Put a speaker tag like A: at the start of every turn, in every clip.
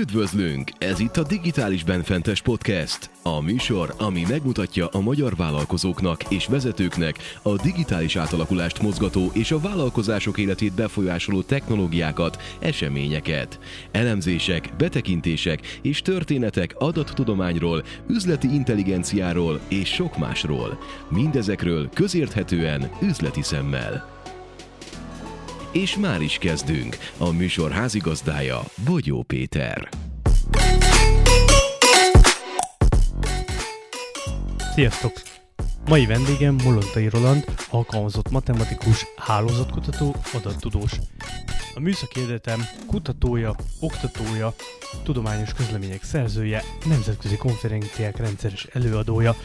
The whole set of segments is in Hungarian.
A: Üdvözlünk! Ez itt a Digitális Benfentes Podcast. A műsor, ami megmutatja a magyar vállalkozóknak és vezetőknek a digitális átalakulást mozgató és a vállalkozások életét befolyásoló technológiákat, eseményeket. Elemzések, betekintések és történetek adattudományról, üzleti intelligenciáról és sok másról. Mindezekről közérthetően, üzleti szemmel. És már is kezdünk. A műsor házigazdája Bogyó Péter.
B: Sziasztok! Mai vendégem Molontai Roland, alkalmazott matematikus, hálózatkutató, adattudós. A Műszaki Egyetem kutatója, oktatója, tudományos közlemények szerzője, nemzetközi konferenciák rendszeres előadója,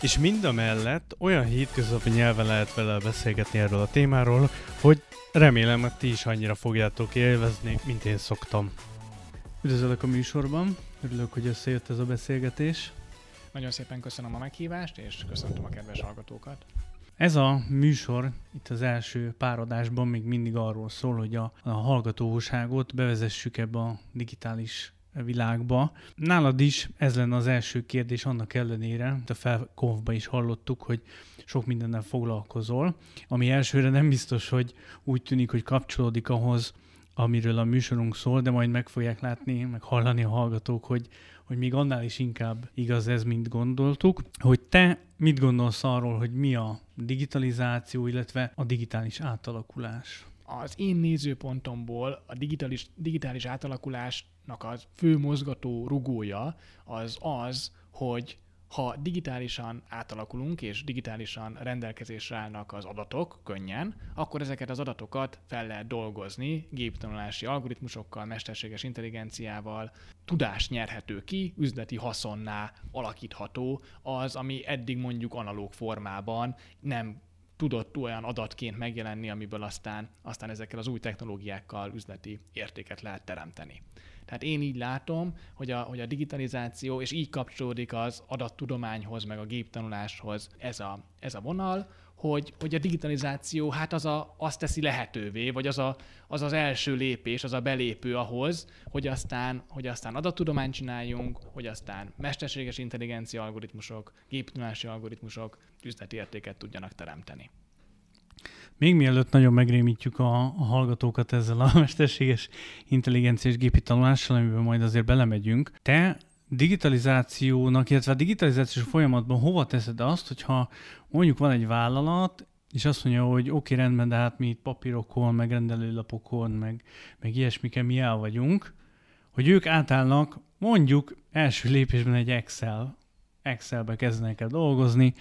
B: és mind a mellett olyan hétköznapi nyelven lehet vele beszélgetni erről a témáról, hogy remélem, hogy ti is annyira fogjátok élvezni, mint én szoktam. Üdvözlök a műsorban, örülök, hogy összejött ez a beszélgetés.
C: Nagyon szépen köszönöm a meghívást, és köszöntöm a kedves hallgatókat.
B: Ez a műsor itt az első páradásban még mindig arról szól, hogy a, a hallgatóságot bevezessük ebbe a digitális világba. Nálad is ez lenne az első kérdés annak ellenére, a felkonfba is hallottuk, hogy sok mindennel foglalkozol, ami elsőre nem biztos, hogy úgy tűnik, hogy kapcsolódik ahhoz, amiről a műsorunk szól, de majd meg fogják látni, meg hallani a hallgatók, hogy, hogy még annál is inkább igaz ez, mint gondoltuk. Hogy te mit gondolsz arról, hogy mi a digitalizáció, illetve a digitális átalakulás?
C: Az én nézőpontomból a digitális, digitális átalakulásnak az fő mozgató rugója az az, hogy ha digitálisan átalakulunk, és digitálisan rendelkezésre állnak az adatok könnyen, akkor ezeket az adatokat fel lehet dolgozni géptanulási algoritmusokkal, mesterséges intelligenciával, tudást nyerhető ki, üzleti haszonná alakítható az, ami eddig mondjuk analóg formában nem tudott olyan adatként megjelenni, amiből aztán, aztán ezekkel az új technológiákkal üzleti értéket lehet teremteni. Tehát én így látom, hogy a, hogy a digitalizáció, és így kapcsolódik az adattudományhoz, meg a géptanuláshoz ez a, ez a vonal, hogy, hogy a digitalizáció hát az a, azt teszi lehetővé, vagy az, a, az az első lépés, az a belépő ahhoz, hogy aztán, hogy aztán adattudományt csináljunk, hogy aztán mesterséges intelligencia algoritmusok, géptanulási algoritmusok üzleti értéket tudjanak teremteni.
B: Még mielőtt nagyon megrémítjük a, a hallgatókat ezzel a mesterséges intelligenciás gépi tanulással, amiben majd azért belemegyünk, te digitalizációnak, illetve a digitalizációs folyamatban hova teszed azt, hogyha mondjuk van egy vállalat, és azt mondja, hogy oké, okay, rendben, de hát mi itt papírokon, meg rendelőlapokon, meg, meg ilyesmiken mi el vagyunk, hogy ők átállnak mondjuk első lépésben egy Excel, Excelbe kezdenek el dolgozni,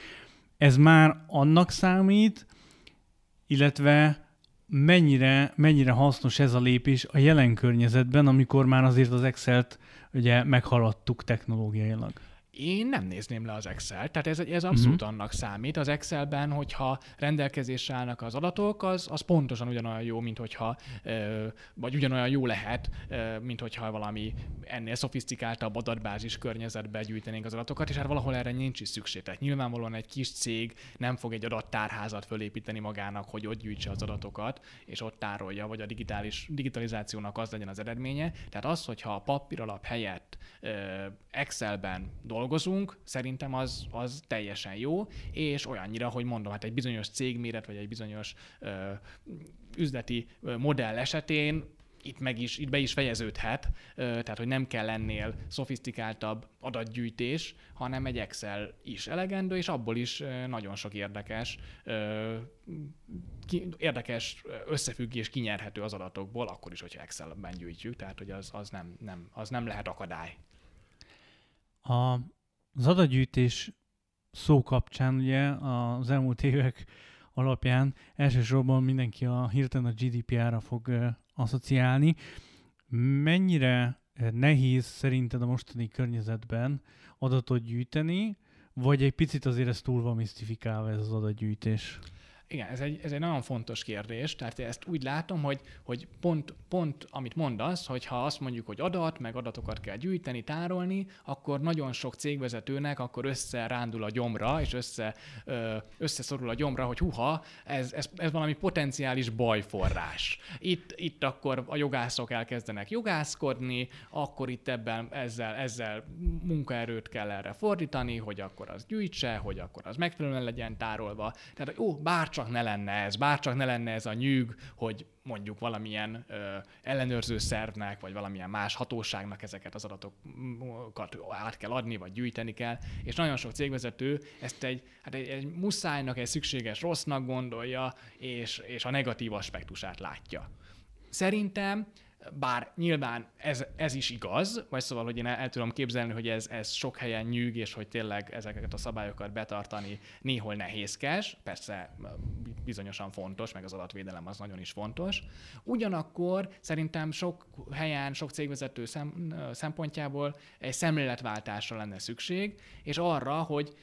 B: ez már annak számít, illetve mennyire, mennyire hasznos ez a lépés a jelen környezetben, amikor már azért az Excel-t ugye meghaladtuk technológiailag.
C: Én nem nézném le az Excel, tehát ez, ez abszolút uh-huh. annak számít. Az Excelben, hogyha rendelkezésre állnak az adatok, az, az pontosan ugyanolyan jó, mint hogyha, vagy ugyanolyan jó lehet, mint hogyha valami ennél szofisztikáltabb adatbázis környezetbe gyűjtenénk az adatokat, és hát valahol erre nincs is szükség. Tehát nyilvánvalóan egy kis cég nem fog egy adattárházat fölépíteni magának, hogy ott gyűjtse az adatokat, és ott tárolja, vagy a digitális, digitalizációnak az legyen az eredménye. Tehát az, hogyha a papír alap helyett Excelben dolgozunk, dolgozunk, szerintem az, az teljesen jó, és olyannyira, hogy mondom, hát egy bizonyos cégméret, vagy egy bizonyos ö, üzleti modell esetén itt meg is, itt be is fejeződhet, tehát hogy nem kell ennél szofisztikáltabb adatgyűjtés, hanem egy Excel is elegendő, és abból is nagyon sok érdekes, érdekes összefüggés kinyerhető az adatokból, akkor is, hogyha Excelben gyűjtjük, tehát hogy az, az, nem, nem, az nem lehet akadály.
B: A, az adatgyűjtés szó kapcsán ugye az elmúlt évek alapján elsősorban mindenki a hirtelen a GDPR-ra fog uh, asszociálni. Mennyire nehéz szerinted a mostani környezetben adatot gyűjteni, vagy egy picit azért ez túl van misztifikálva ez az adatgyűjtés?
C: Igen, ez egy, ez egy nagyon fontos kérdés, tehát ezt úgy látom, hogy, hogy pont, pont amit mondasz, hogy ha azt mondjuk, hogy adat, meg adatokat kell gyűjteni, tárolni, akkor nagyon sok cégvezetőnek akkor összerándul a gyomra, és össze, ö, összeszorul a gyomra, hogy huha, ez, ez, ez valami potenciális bajforrás. Itt, itt akkor a jogászok elkezdenek jogászkodni, akkor itt ebben ezzel, ezzel munkaerőt kell erre fordítani, hogy akkor az gyűjtse, hogy akkor az megfelelően legyen tárolva. Tehát, hogy ó, bárcsak csak ne lenne ez, bár csak ne lenne ez a nyűg, hogy mondjuk valamilyen ö, ellenőrző szervnek, vagy valamilyen más hatóságnak ezeket az adatokat át kell adni, vagy gyűjteni kell, és nagyon sok cégvezető ezt egy, hát egy, egy muszájnak, egy szükséges rossznak gondolja, és, és a negatív aspektusát látja. Szerintem bár nyilván ez, ez is igaz, vagy szóval, hogy én el, el tudom képzelni, hogy ez, ez sok helyen nyűg, és hogy tényleg ezeket a szabályokat betartani néhol nehézkes, persze bizonyosan fontos, meg az adatvédelem az nagyon is fontos. Ugyanakkor szerintem sok helyen, sok cégvezető szem, szempontjából egy szemléletváltásra lenne szükség, és arra, hogy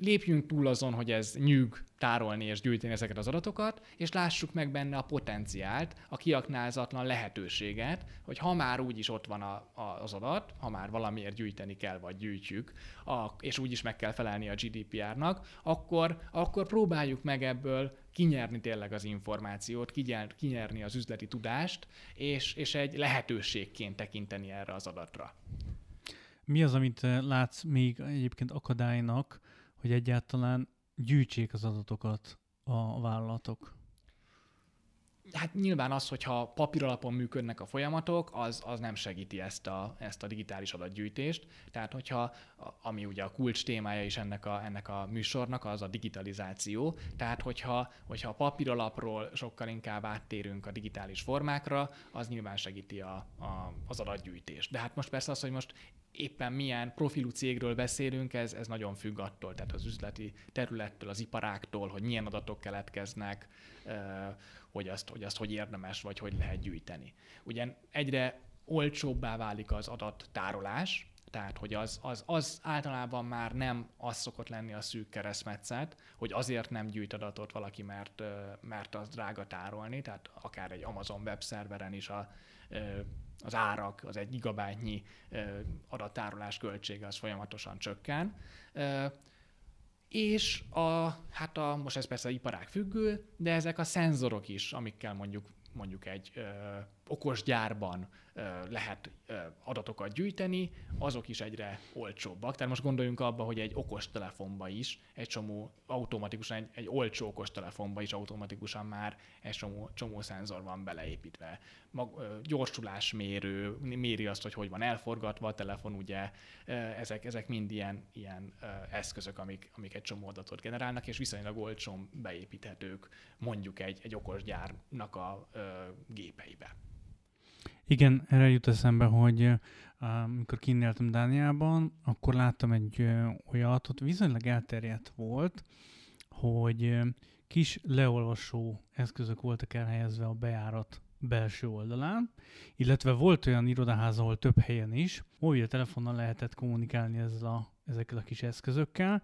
C: lépjünk túl azon, hogy ez nyűg tárolni és gyűjteni ezeket az adatokat, és lássuk meg benne a potenciált, a kiaknázatlan lehetőséget, hogy ha már úgyis ott van a, a, az adat, ha már valamiért gyűjteni kell, vagy gyűjtjük, a, és úgyis meg kell felelni a GDPR-nak, akkor, akkor próbáljuk meg ebből kinyerni tényleg az információt, kinyerni az üzleti tudást, és, és egy lehetőségként tekinteni erre az adatra.
B: Mi az, amit látsz még egyébként akadálynak, hogy egyáltalán gyűjtsék az adatokat a vállalatok?
C: Hát nyilván az, hogyha papír alapon működnek a folyamatok, az, az nem segíti ezt a, ezt a digitális adatgyűjtést. Tehát, hogyha, ami ugye a kulcs témája is ennek a, ennek a műsornak, az a digitalizáció. Tehát, hogyha, hogyha a papír alapról sokkal inkább áttérünk a digitális formákra, az nyilván segíti a, a, az adatgyűjtést. De hát most persze az, hogy most éppen milyen profilú cégről beszélünk, ez, ez nagyon függ attól, tehát az üzleti területtől, az iparáktól, hogy milyen adatok keletkeznek, hogy azt, hogy azt hogy érdemes, vagy hogy lehet gyűjteni. Ugyan egyre olcsóbbá válik az adattárolás, tehát, hogy az, az, az általában már nem az szokott lenni a szűk keresztmetszet, hogy azért nem gyűjt adatot valaki, mert, mert az drága tárolni, tehát akár egy Amazon webszerveren is a, az árak, az egy gigabájtnyi adattárolás költsége az folyamatosan csökken. És a, hát a, most ez persze iparág függő, de ezek a szenzorok is, amikkel mondjuk mondjuk egy okos gyárban lehet adatokat gyűjteni, azok is egyre olcsóbbak. Tehát most gondoljunk abba, hogy egy okos telefonba is egy csomó automatikusan, egy, egy olcsó okos telefonba is automatikusan már egy csomó, csomó szenzor van beleépítve. Mag, gyorsulásmérő, méri azt, hogy hogy van elforgatva a telefon, ugye ezek, ezek mind ilyen, ilyen eszközök, amik, amik egy csomó adatot generálnak, és viszonylag olcsón beépíthetők mondjuk egy, egy okos gyárnak a gépeibe.
B: Igen, erre jut eszembe, hogy amikor kinnéltem Dániában, akkor láttam egy olyat, ott viszonylag elterjedt volt, hogy kis leolvasó eszközök voltak elhelyezve a bejárat belső oldalán, illetve volt olyan irodaház, ahol több helyen is, telefonnal lehetett kommunikálni ezzel a, ezekkel a kis eszközökkel,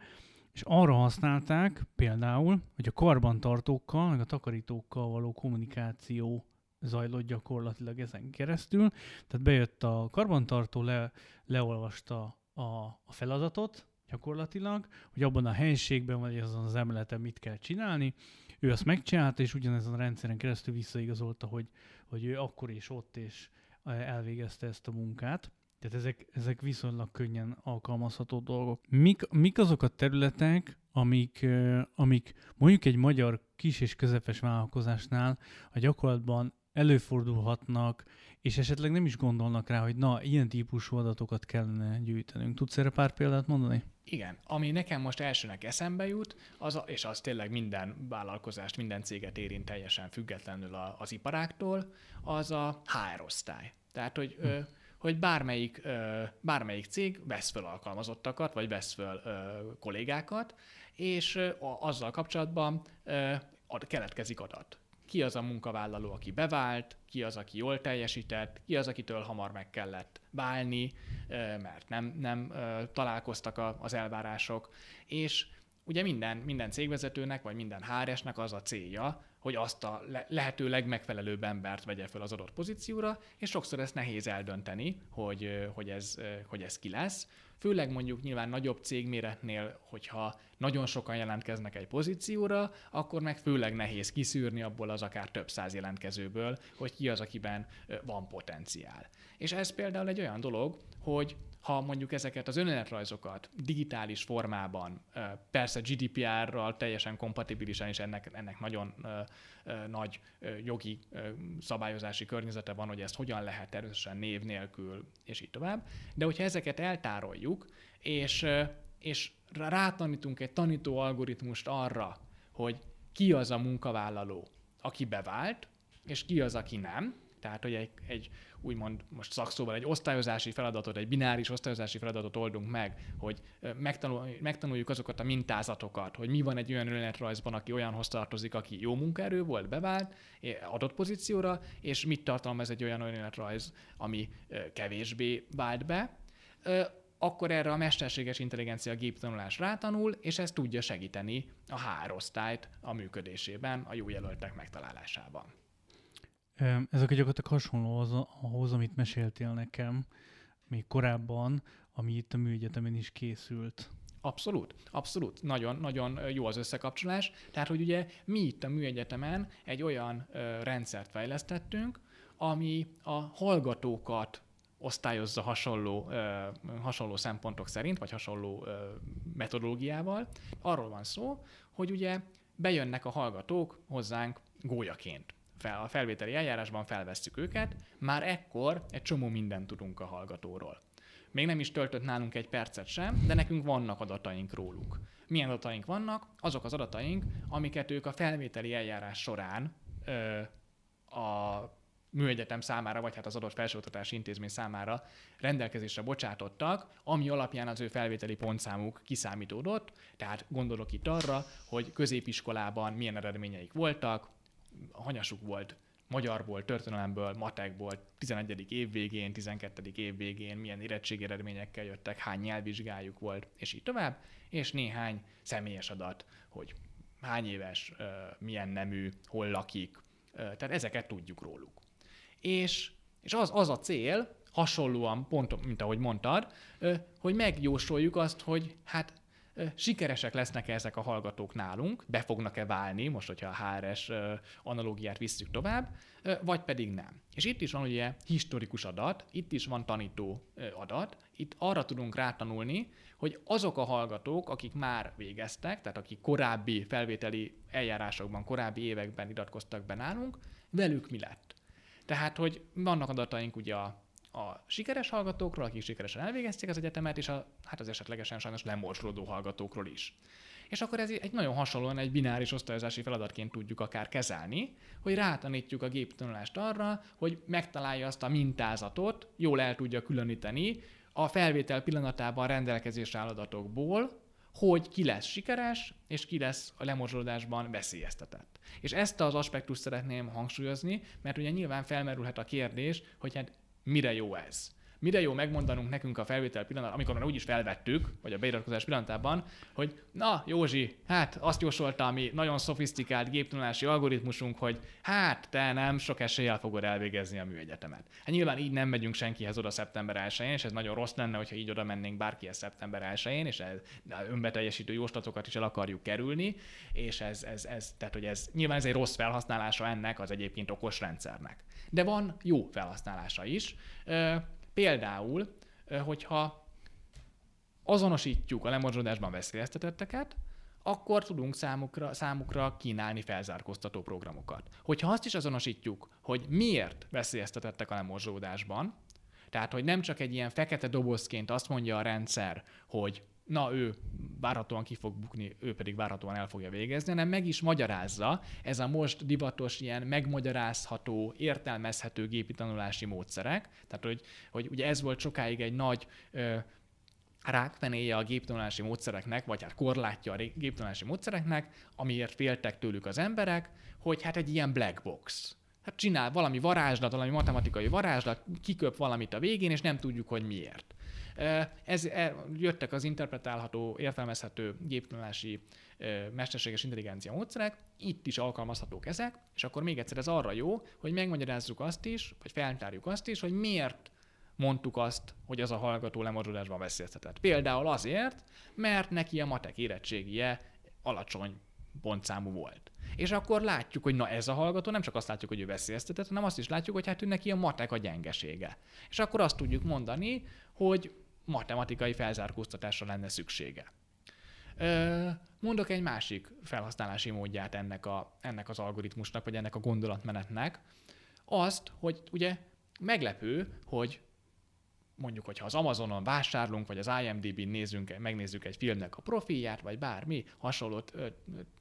B: és arra használták például, hogy a karbantartókkal, meg a takarítókkal való kommunikáció zajlott gyakorlatilag ezen keresztül. Tehát bejött a karbantartó, le, leolvasta a, a feladatot gyakorlatilag, hogy abban a helyiségben vagy azon az emeleten mit kell csinálni. Ő azt megcsinálta, és ugyanezen a rendszeren keresztül visszaigazolta, hogy, hogy ő akkor és ott és elvégezte ezt a munkát. Tehát ezek, ezek viszonylag könnyen alkalmazható dolgok. Mik, mik azok a területek, amik, amik mondjuk egy magyar kis és közepes vállalkozásnál a gyakorlatban előfordulhatnak, és esetleg nem is gondolnak rá, hogy na, ilyen típusú adatokat kellene gyűjtenünk. Tudsz erre pár példát mondani?
C: Igen, ami nekem most elsőnek eszembe jut, az a, és az tényleg minden vállalkozást, minden céget érint teljesen függetlenül az iparáktól, az a HR osztály. Tehát, hogy hm. ö, hogy bármelyik, bármelyik cég vesz föl alkalmazottakat, vagy vesz föl kollégákat, és azzal kapcsolatban keletkezik adat. Ki az a munkavállaló, aki bevált, ki az, aki jól teljesített, ki az, akitől hamar meg kellett válni, mert nem, nem találkoztak az elvárások, és ugye minden, minden cégvezetőnek, vagy minden HR-esnek az a célja, hogy azt a le- lehető legmegfelelőbb embert vegye fel az adott pozícióra, és sokszor ezt nehéz eldönteni, hogy, hogy, ez, hogy ez ki lesz. Főleg mondjuk nyilván nagyobb cégméretnél, hogyha nagyon sokan jelentkeznek egy pozícióra, akkor meg főleg nehéz kiszűrni abból az akár több száz jelentkezőből, hogy ki az, akiben van potenciál. És ez például egy olyan dolog, hogy ha mondjuk ezeket az önéletrajzokat digitális formában, persze GDPR-ral teljesen kompatibilisan, és ennek, ennek nagyon nagy jogi szabályozási környezete van, hogy ezt hogyan lehet természetesen név nélkül, és így tovább. De hogyha ezeket eltároljuk, és, és rátanítunk egy tanító algoritmust arra, hogy ki az a munkavállaló, aki bevált, és ki az, aki nem, tehát, hogy egy, egy úgymond most szakszóval egy osztályozási feladatot, egy bináris osztályozási feladatot oldunk meg, hogy megtanul, megtanuljuk azokat a mintázatokat, hogy mi van egy olyan önéletrajzban, aki olyanhoz tartozik, aki jó munkaerő volt, bevált adott pozícióra, és mit tartalmaz egy olyan önéletrajz, ami kevésbé vált be akkor erre a mesterséges intelligencia géptanulás rátanul, és ez tudja segíteni a HR osztályt a működésében, a jó jelöltek megtalálásában.
B: Ezek gyakorlatilag hasonló az, ahhoz, amit meséltél nekem még korábban, ami itt a műegyetemen is készült.
C: Abszolút, abszolút. Nagyon, nagyon jó az összekapcsolás. Tehát, hogy ugye mi itt a műegyetemen egy olyan ö, rendszert fejlesztettünk, ami a hallgatókat osztályozza hasonló, ö, hasonló szempontok szerint, vagy hasonló ö, metodológiával. Arról van szó, hogy ugye bejönnek a hallgatók hozzánk gólyaként fel, a felvételi eljárásban felvesszük őket, már ekkor egy csomó mindent tudunk a hallgatóról. Még nem is töltött nálunk egy percet sem, de nekünk vannak adataink róluk. Milyen adataink vannak? Azok az adataink, amiket ők a felvételi eljárás során ö, a műegyetem számára, vagy hát az adott felsőoktatási intézmény számára rendelkezésre bocsátottak, ami alapján az ő felvételi pontszámuk kiszámítódott. Tehát gondolok itt arra, hogy középiskolában milyen eredményeik voltak, hanyasuk volt magyarból, történelemből, matekból, 11. év végén, 12. év végén, milyen érettségi eredményekkel jöttek, hány nyelvvizsgájuk volt, és így tovább, és néhány személyes adat, hogy hány éves, milyen nemű, hol lakik, tehát ezeket tudjuk róluk. És, és az, az a cél, hasonlóan, pont, mint ahogy mondtad, hogy megjósoljuk azt, hogy hát sikeresek lesznek-e ezek a hallgatók nálunk, be fognak-e válni, most, hogyha a HRS analógiát visszük tovább, vagy pedig nem. És itt is van ugye historikus adat, itt is van tanító adat, itt arra tudunk rátanulni, hogy azok a hallgatók, akik már végeztek, tehát akik korábbi felvételi eljárásokban, korábbi években iratkoztak be nálunk, velük mi lett. Tehát, hogy vannak adataink ugye a a sikeres hallgatókról, akik sikeresen elvégezték az egyetemet, és a, hát az esetlegesen sajnos lemorsolódó hallgatókról is. És akkor ez egy nagyon hasonlóan egy bináris osztályozási feladatként tudjuk akár kezelni, hogy rátanítjuk a géptanulást arra, hogy megtalálja azt a mintázatot, jól el tudja különíteni a felvétel pillanatában rendelkezésre áll adatokból, hogy ki lesz sikeres, és ki lesz a lemorzsolódásban veszélyeztetett. És ezt az aspektust szeretném hangsúlyozni, mert ugye nyilván felmerülhet a kérdés, hogy hát mire jó ez. Mire jó megmondanunk nekünk a felvétel pillanat, amikor már úgyis felvettük, vagy a beiratkozás pillanatában, hogy na Józsi, hát azt jósolta a mi nagyon szofisztikált géptanulási algoritmusunk, hogy hát te nem sok eséllyel fogod elvégezni a műegyetemet. Hát nyilván így nem megyünk senkihez oda szeptember 1 és ez nagyon rossz lenne, hogyha így oda mennénk bárkihez szeptember 1 és ez önbeteljesítő jóslatokat is el akarjuk kerülni, és ez, ez, ez, tehát hogy ez nyilván ez egy rossz felhasználása ennek az egyébként okos rendszernek. De van jó felhasználása is. Például, hogyha azonosítjuk a lemorzsolódásban veszélyeztetetteket, akkor tudunk számukra, számukra kínálni felzárkóztató programokat. Hogyha azt is azonosítjuk, hogy miért veszélyeztetettek a lemorzsolódásban, tehát hogy nem csak egy ilyen fekete dobozként azt mondja a rendszer, hogy na ő várhatóan ki fog bukni, ő pedig várhatóan el fogja végezni, hanem meg is magyarázza ez a most divatos ilyen megmagyarázható, értelmezhető gépi tanulási módszerek. Tehát, hogy, hogy ugye ez volt sokáig egy nagy ö, rákfenéje a géptanulási módszereknek, vagy hát korlátja a géptanulási módszereknek, amiért féltek tőlük az emberek, hogy hát egy ilyen black box hát csinál valami varázslat, valami matematikai varázslat, kiköp valamit a végén, és nem tudjuk, hogy miért. Ez, e, jöttek az interpretálható, értelmezhető géptanulási mesterséges intelligencia módszerek, itt is alkalmazhatók ezek, és akkor még egyszer ez arra jó, hogy megmagyarázzuk azt is, vagy feltárjuk azt is, hogy miért mondtuk azt, hogy az a hallgató lemorzsolásban veszélyeztetett. Például azért, mert neki a matek érettségie alacsony pontszámú volt. És akkor látjuk, hogy na ez a hallgató, nem csak azt látjuk, hogy ő veszélyeztetett, hanem azt is látjuk, hogy hát ő neki a matek a gyengesége. És akkor azt tudjuk mondani, hogy matematikai felzárkóztatásra lenne szüksége. Mondok egy másik felhasználási módját ennek, a, ennek az algoritmusnak, vagy ennek a gondolatmenetnek. Azt, hogy ugye meglepő, hogy mondjuk, hogyha az Amazonon vásárlunk, vagy az IMDb-n nézzünk, megnézzük egy filmnek a profilját, vagy bármi hasonlót ö,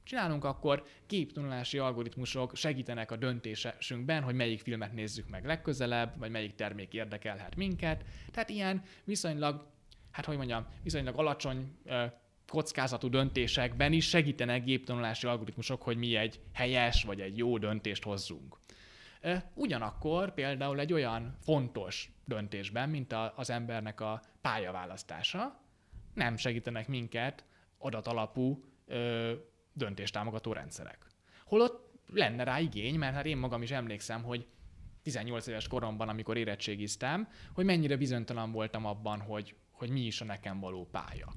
C: csinálunk, akkor képtanulási algoritmusok segítenek a döntésünkben, hogy melyik filmet nézzük meg legközelebb, vagy melyik termék érdekelhet minket. Tehát ilyen viszonylag, hát hogy mondjam, viszonylag alacsony ö, kockázatú döntésekben is segítenek géptanulási algoritmusok, hogy mi egy helyes vagy egy jó döntést hozzunk. Ugyanakkor például egy olyan fontos döntésben, mint az embernek a pályaválasztása, nem segítenek minket adatalapú döntéstámogató rendszerek. Holott lenne rá igény, mert hát én magam is emlékszem, hogy 18 éves koromban, amikor érettségiztem, hogy mennyire bizonytalan voltam abban, hogy, hogy mi is a nekem való pálya.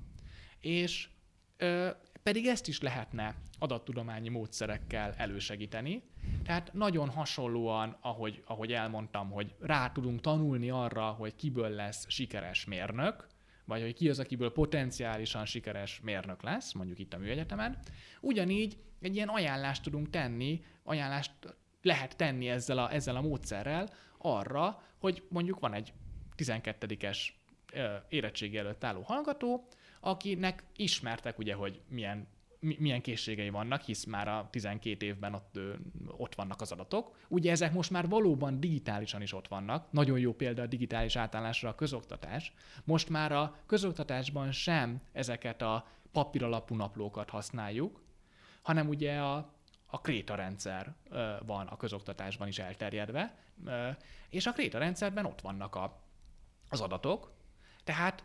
C: És ö, pedig ezt is lehetne adattudományi módszerekkel elősegíteni. Tehát nagyon hasonlóan, ahogy, ahogy elmondtam, hogy rá tudunk tanulni arra, hogy kiből lesz sikeres mérnök, vagy hogy ki az, akiből potenciálisan sikeres mérnök lesz, mondjuk itt a műegyetemen. Ugyanígy egy ilyen ajánlást tudunk tenni, ajánlást lehet tenni ezzel a, ezzel a módszerrel arra, hogy mondjuk van egy 12-es érettségi előtt álló hallgató, akinek ismertek ugye, hogy milyen milyen készségei vannak, hisz már a 12 évben ott, ott vannak az adatok. Ugye ezek most már valóban digitálisan is ott vannak. Nagyon jó példa a digitális átállásra a közoktatás. Most már a közoktatásban sem ezeket a papíralapú naplókat használjuk, hanem ugye a, a kréta rendszer van a közoktatásban is elterjedve, és a kréta rendszerben ott vannak a, az adatok, tehát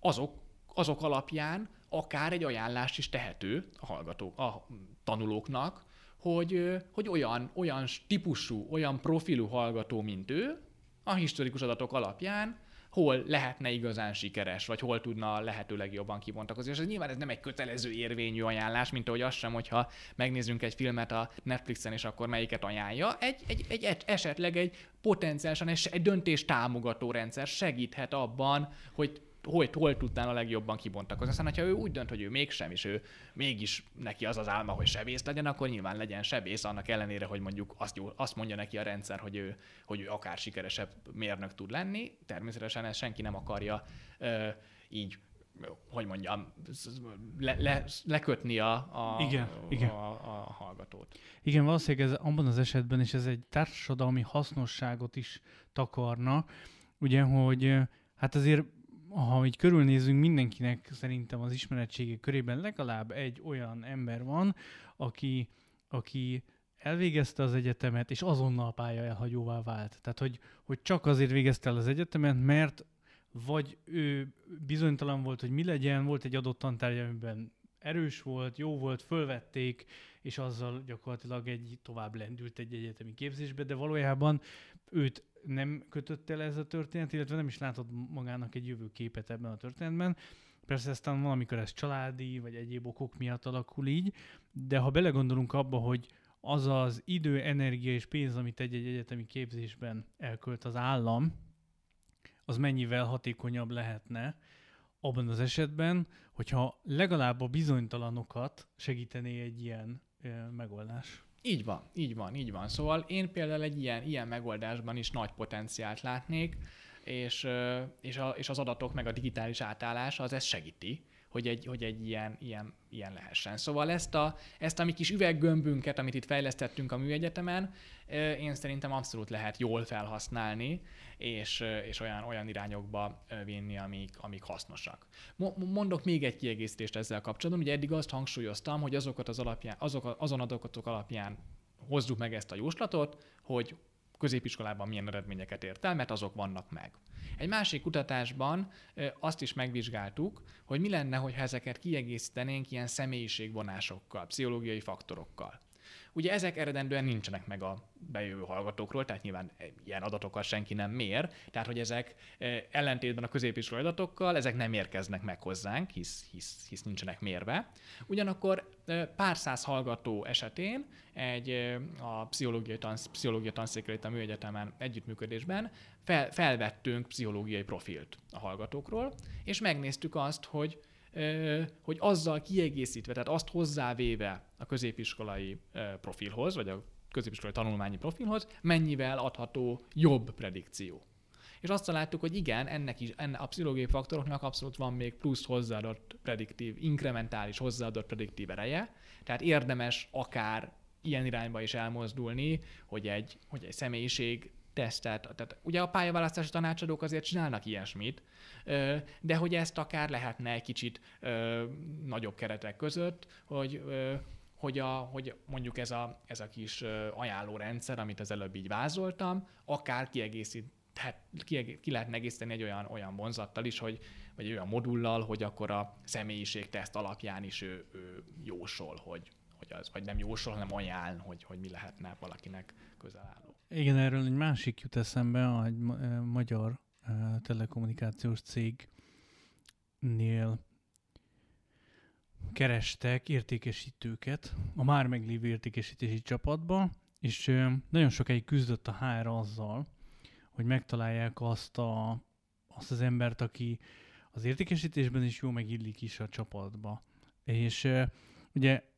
C: azok, azok alapján akár egy ajánlást is tehető a hallgatók, a tanulóknak, hogy, hogy olyan, olyan típusú, olyan profilú hallgató, mint ő, a historikus adatok alapján hol lehetne igazán sikeres, vagy hol tudna lehetőleg jobban kibontakozni. És ez nyilván ez nem egy kötelező érvényű ajánlás, mint ahogy az sem, hogyha megnézzünk egy filmet a Netflixen, és akkor melyiket ajánlja. Egy, egy, egy esetleg egy potenciálisan egy, egy döntés támogató rendszer segíthet abban, hogy hol, hol tudnál a legjobban kibontakozni. Aztán, ha ő úgy dönt, hogy ő mégsem, és ő mégis neki az az álma, hogy sebész legyen, akkor nyilván legyen sebész, annak ellenére, hogy mondjuk azt, jó, azt mondja neki a rendszer, hogy ő, hogy ő akár sikeresebb mérnök tud lenni. Természetesen ezt senki nem akarja ö, így hogy mondjam, le, le, lekötni a, a,
B: igen,
C: a,
B: igen.
C: A, a hallgatót.
B: Igen, valószínűleg ez abban az esetben is ez egy társadalmi hasznosságot is takarna, ugye, hogy hát azért ha így körülnézünk, mindenkinek szerintem az ismeretsége körében legalább egy olyan ember van, aki, aki elvégezte az egyetemet, és azonnal pálya elhagyóvá vált. Tehát, hogy, hogy csak azért végezte el az egyetemet, mert vagy ő bizonytalan volt, hogy mi legyen, volt egy adott tantárgy, amiben erős volt, jó volt, fölvették, és azzal gyakorlatilag egy tovább lendült egy egyetemi képzésbe, de valójában őt nem kötött el ez a történet, illetve nem is látod magának egy jövőképet ebben a történetben. Persze aztán valamikor ez családi, vagy egyéb okok miatt alakul így, de ha belegondolunk abba, hogy az az idő, energia és pénz, amit egy-egy egyetemi képzésben elkölt az állam, az mennyivel hatékonyabb lehetne abban az esetben, hogyha legalább a bizonytalanokat segítené egy ilyen megoldás.
C: Így van, így van, így van. Szóval én például egy ilyen, ilyen megoldásban is nagy potenciált látnék, és, és, a, és az adatok meg a digitális átállás az ezt segíti hogy egy, hogy egy ilyen, ilyen, ilyen lehessen. Szóval ezt a, ezt a mi kis üveggömbünket, amit itt fejlesztettünk a műegyetemen, én szerintem abszolút lehet jól felhasználni, és, és olyan, olyan irányokba vinni, amik, amik hasznosak. Mondok még egy kiegészítést ezzel kapcsolatban. Ugye eddig azt hangsúlyoztam, hogy azokat az alapján, azok, azon adatok alapján hozzuk meg ezt a jóslatot, hogy középiskolában milyen eredményeket ért el, mert azok vannak meg. Egy másik kutatásban azt is megvizsgáltuk, hogy mi lenne, ha ezeket kiegészítenénk ilyen személyiségvonásokkal, pszichológiai faktorokkal. Ugye ezek eredendően nincsenek meg a bejövő hallgatókról, tehát nyilván ilyen adatokkal senki nem mér, tehát hogy ezek e, ellentétben a középiskolai adatokkal, ezek nem érkeznek meg hozzánk, hisz, hisz, hisz nincsenek mérve. Ugyanakkor e, pár száz hallgató esetén egy e, a pszichológiai, tansz, pszichológiai tanszékre a Műegyetemen együttműködésben fel, felvettünk pszichológiai profilt a hallgatókról, és megnéztük azt, hogy hogy azzal kiegészítve, tehát azt hozzávéve a középiskolai profilhoz, vagy a középiskolai tanulmányi profilhoz, mennyivel adható jobb predikció. És azt találtuk, hogy igen, ennek is, enne, a pszichológiai faktoroknak abszolút van még plusz hozzáadott prediktív, inkrementális hozzáadott prediktív ereje, tehát érdemes akár ilyen irányba is elmozdulni, hogy egy, hogy egy személyiség tesztet, tehát ugye a pályaválasztási tanácsadók azért csinálnak ilyesmit, de hogy ezt akár lehetne egy kicsit nagyobb keretek között, hogy hogy, a, hogy mondjuk ez a, ez a kis ajánlórendszer, amit az előbb így vázoltam, akár kiegészít, tehát ki, lehetne egészíteni egy olyan, olyan vonzattal is, hogy, vagy olyan modullal, hogy akkor a személyiségteszt alapján is ő, ő jósol, hogy, hogy az, vagy nem jósol, hanem ajánl, hogy, hogy mi lehetne valakinek közel álló.
B: Igen, erről egy másik jut eszembe, egy magyar telekommunikációs cégnél kerestek értékesítőket a már meglévő értékesítési csapatba, és nagyon sokáig küzdött a HR azzal, hogy megtalálják azt, a, azt az embert, aki az értékesítésben is jó megillik is a csapatba. És ugye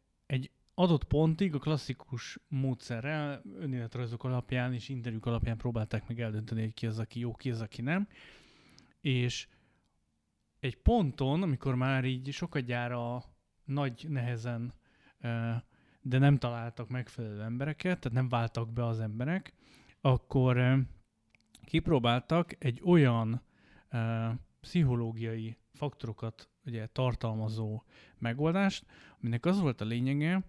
B: adott pontig a klasszikus módszerrel, önéletrajzok alapján és interjúk alapján próbálták meg eldönteni, hogy ki az, aki jó, ki az, aki nem. És egy ponton, amikor már így sokadjára nagy nehezen, de nem találtak megfelelő embereket, tehát nem váltak be az emberek, akkor kipróbáltak egy olyan pszichológiai faktorokat ugye, tartalmazó megoldást, aminek az volt a lényege,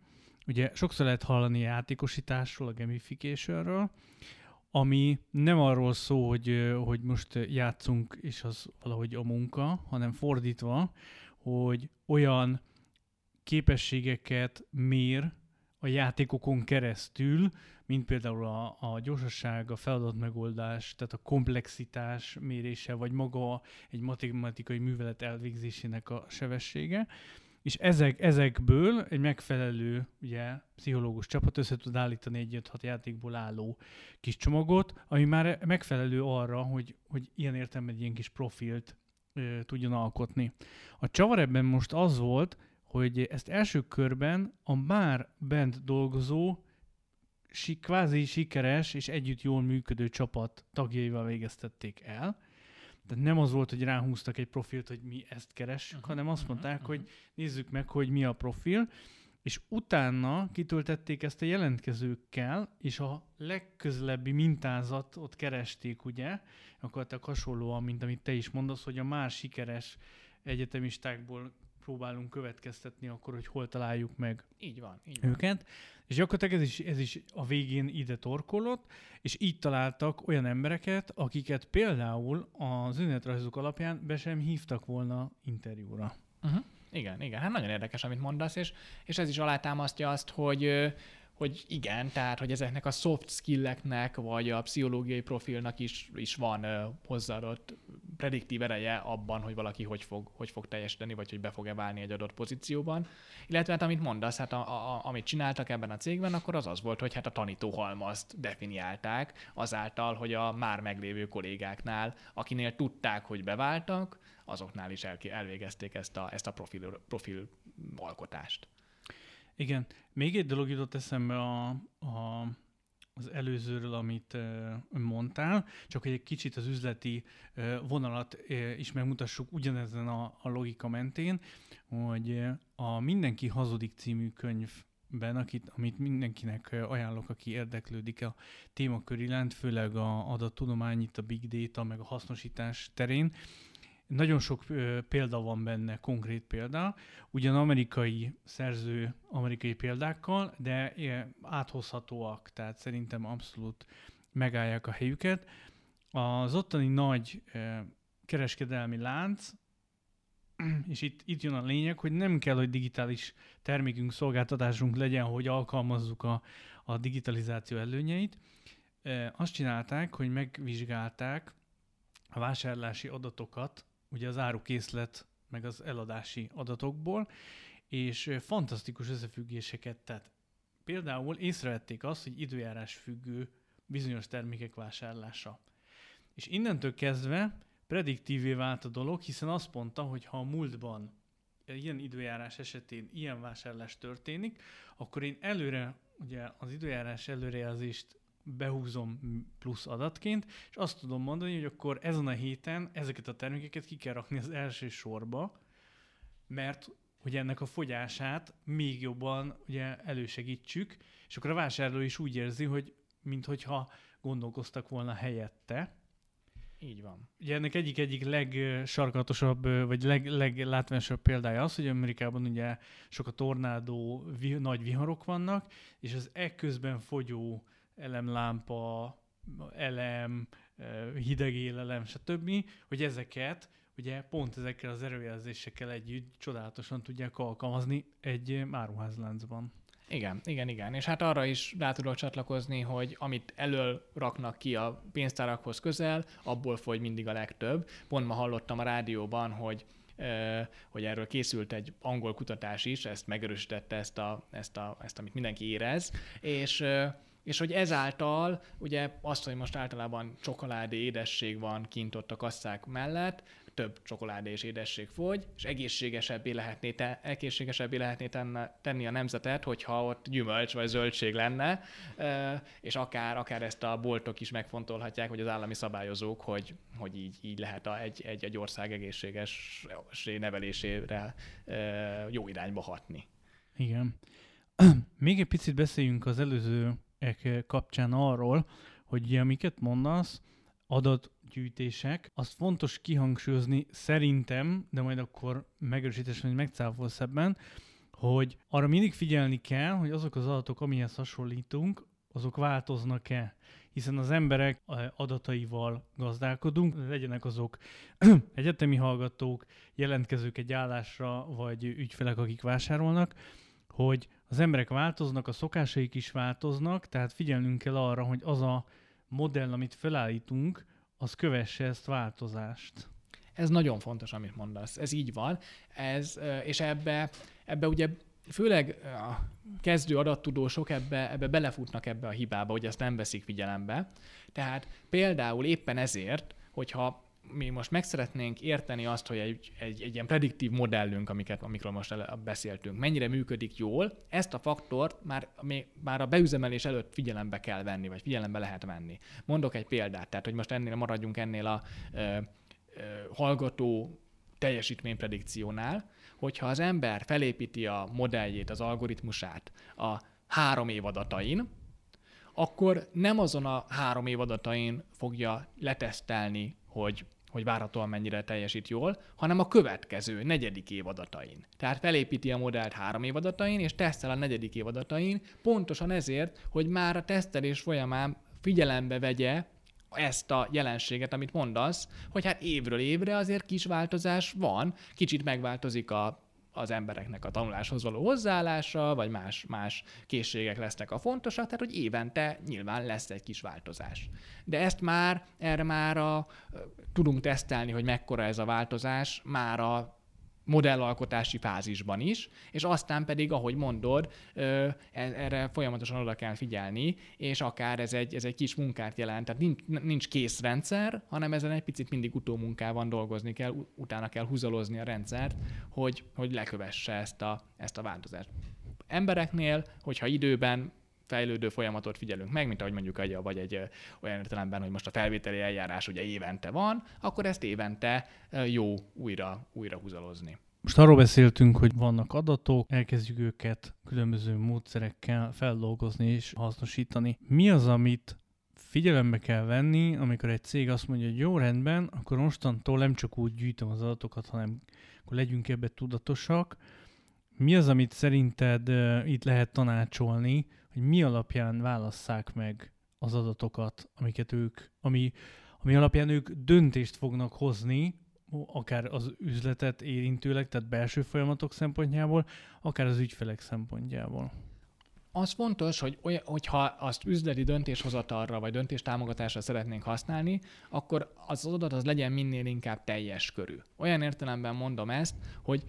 B: Ugye sokszor lehet hallani játékosításról, a gamificationről, ami nem arról szó, hogy, hogy most játszunk, és az valahogy a munka, hanem fordítva, hogy olyan képességeket mér a játékokon keresztül, mint például a, a gyorsaság, a feladatmegoldás, tehát a komplexitás mérése, vagy maga egy matematikai művelet elvégzésének a sebessége, és ezek, ezekből egy megfelelő ugye, pszichológus csapat össze tud állítani egy 5-6 játékból álló kis csomagot, ami már megfelelő arra, hogy, hogy ilyen értelme egy ilyen kis profilt ö, tudjon alkotni. A csavar ebben most az volt, hogy ezt első körben a már bent dolgozó, si, kvázi sikeres és együtt jól működő csapat tagjaival végeztették el, tehát nem az volt, hogy ráhúztak egy profilt, hogy mi ezt keressük, uh-huh, hanem azt uh-huh, mondták, uh-huh. hogy nézzük meg, hogy mi a profil, és utána kitöltették ezt a jelentkezőkkel, és a legközelebbi mintázatot keresték, ugye, akkor hasonlóan, mint amit te is mondasz, hogy a már sikeres egyetemistákból próbálunk következtetni akkor, hogy hol találjuk meg
C: így van, így
B: őket. És gyakorlatilag ez is, ez is a végén ide torkolott, és így találtak olyan embereket, akiket például az önéletrajzok alapján be sem hívtak volna interjúra.
C: Uh-huh. Igen, igen. Hát nagyon érdekes, amit mondasz, és, és ez is alátámasztja azt, hogy hogy igen, tehát hogy ezeknek a soft skilleknek, vagy a pszichológiai profilnak is, is van hozzáadott prediktív ereje abban, hogy valaki hogy fog, hogy fog teljesíteni, vagy hogy be fog-e válni egy adott pozícióban. Illetve hát amit mondasz, hát a, a, amit csináltak ebben a cégben, akkor az az volt, hogy hát a tanítóhalmazt definiálták azáltal, hogy a már meglévő kollégáknál, akinél tudták, hogy beváltak, azoknál is el, elvégezték ezt a, ezt a profil, profil alkotást.
B: Igen, még egy dolog jutott eszembe a, a, az előzőről, amit mondtál, csak egy kicsit az üzleti vonalat is megmutassuk ugyanezen a, a logika mentén, hogy a Mindenki hazudik című könyvben, akit, amit mindenkinek ajánlok, aki érdeklődik a témakör iránt, főleg a adattudomány, itt a big data, meg a hasznosítás terén, nagyon sok példa van benne, konkrét példa, ugyan amerikai szerző amerikai példákkal, de áthozhatóak, tehát szerintem abszolút megállják a helyüket. Az ottani nagy kereskedelmi lánc, és itt, itt jön a lényeg, hogy nem kell, hogy digitális termékünk, szolgáltatásunk legyen, hogy alkalmazzuk a, a digitalizáció előnyeit. Azt csinálták, hogy megvizsgálták a vásárlási adatokat, ugye az árukészlet meg az eladási adatokból, és fantasztikus összefüggéseket tett. Például észrevették azt, hogy időjárás függő bizonyos termékek vásárlása. És innentől kezdve prediktívé vált a dolog, hiszen azt mondta, hogy ha a múltban ilyen időjárás esetén ilyen vásárlás történik, akkor én előre, ugye az időjárás előrejelzést behúzom plusz adatként, és azt tudom mondani, hogy akkor ezen a héten ezeket a termékeket ki kell rakni az első sorba, mert hogy ennek a fogyását még jobban ugye elősegítsük, és akkor a vásárló is úgy érzi, hogy minthogyha gondolkoztak volna helyette.
C: Így van.
B: Ugye ennek egyik-egyik legsarkatosabb, vagy leg, leglátványosabb példája az, hogy Amerikában ugye sok a tornádó, vi, nagy viharok vannak, és az ekközben fogyó elemlámpa, elem, hideg élelem, stb., hogy ezeket ugye pont ezekkel az erőjelzésekkel együtt csodálatosan tudják alkalmazni egy áruházláncban.
C: Igen, igen, igen. És hát arra is rá tudok csatlakozni, hogy amit elől raknak ki a pénztárakhoz közel, abból fogy mindig a legtöbb. Pont ma hallottam a rádióban, hogy hogy erről készült egy angol kutatás is, ezt megerősítette ezt, a, ezt, a, ezt amit mindenki érez, és és hogy ezáltal ugye azt, hogy most általában csokoládé édesség van kint ott a kasszák mellett, több csokoládé és édesség fogy, és egészségesebbé lehetné, te, egészségesebbé lehetné tenne, tenni a nemzetet, hogyha ott gyümölcs vagy zöldség lenne, és akár, akár ezt a boltok is megfontolhatják, vagy az állami szabályozók, hogy, hogy így, így lehet a, egy, egy, egy ország egészséges nevelésére jó irányba hatni.
B: Igen. Még egy picit beszéljünk az előző kapcsán arról, hogy amiket mondasz, adatgyűjtések, azt fontos kihangsúlyozni szerintem, de majd akkor megerősítés, hogy megcáfolsz ebben, hogy arra mindig figyelni kell, hogy azok az adatok, amihez hasonlítunk, azok változnak-e, hiszen az emberek adataival gazdálkodunk, legyenek azok egyetemi hallgatók, jelentkezők egy állásra, vagy ügyfelek, akik vásárolnak, hogy az emberek változnak, a szokásaik is változnak, tehát figyelnünk kell arra, hogy az a modell, amit felállítunk, az kövesse ezt változást.
C: Ez nagyon fontos, amit mondasz. Ez így van. Ez, és ebbe, ebbe ugye főleg a kezdő adattudósok ebbe, ebbe belefutnak ebbe a hibába, hogy ezt nem veszik figyelembe. Tehát például éppen ezért, hogyha mi most meg szeretnénk érteni azt, hogy egy, egy, egy ilyen prediktív modellünk, amiket, amikről most el, beszéltünk, mennyire működik jól, ezt a faktort már, már a beüzemelés előtt figyelembe kell venni, vagy figyelembe lehet venni. Mondok egy példát, tehát hogy most ennél maradjunk ennél a ö, ö, hallgató teljesítménypredikciónál, hogyha az ember felépíti a modelljét, az algoritmusát a három év adatain, akkor nem azon a három év adatain fogja letesztelni, hogy hogy várhatóan mennyire teljesít jól, hanem a következő, negyedik év adatain. Tehát felépíti a modellt három év adatain, és tesztel a negyedik év adatain, pontosan ezért, hogy már a tesztelés folyamán figyelembe vegye ezt a jelenséget, amit mondasz, hogy hát évről évre azért kis változás van, kicsit megváltozik a az embereknek a tanuláshoz való hozzáállása, vagy más, más készségek lesznek a fontosak, tehát hogy évente nyilván lesz egy kis változás. De ezt már, erre már a, tudunk tesztelni, hogy mekkora ez a változás, már a modellalkotási fázisban is, és aztán pedig, ahogy mondod, e, erre folyamatosan oda kell figyelni, és akár ez egy, ez egy kis munkát jelent, tehát nincs, nincs kész rendszer, hanem ezen egy picit mindig utómunkában dolgozni kell, utána kell húzalozni a rendszert, hogy, hogy lekövesse ezt a, ezt a változást. Embereknél, hogyha időben fejlődő folyamatot figyelünk meg, mint ahogy mondjuk egy, vagy egy olyan értelemben, hogy most a felvételi eljárás ugye évente van, akkor ezt évente jó újra, újra húzalozni.
B: Most arról beszéltünk, hogy vannak adatok, elkezdjük őket különböző módszerekkel feldolgozni és hasznosítani. Mi az, amit figyelembe kell venni, amikor egy cég azt mondja, hogy jó, rendben, akkor mostantól nem csak úgy gyűjtöm az adatokat, hanem akkor legyünk ebbe tudatosak. Mi az, amit szerinted uh, itt lehet tanácsolni, hogy mi alapján válasszák meg az adatokat, amiket ők, ami, ami alapján ők döntést fognak hozni, akár az üzletet érintőleg, tehát belső folyamatok szempontjából, akár az ügyfelek szempontjából
C: az fontos, hogy olyan, hogyha azt üzleti döntéshozatalra vagy döntéstámogatásra szeretnénk használni, akkor az adat az legyen minél inkább teljes körű. Olyan értelemben mondom ezt, hogy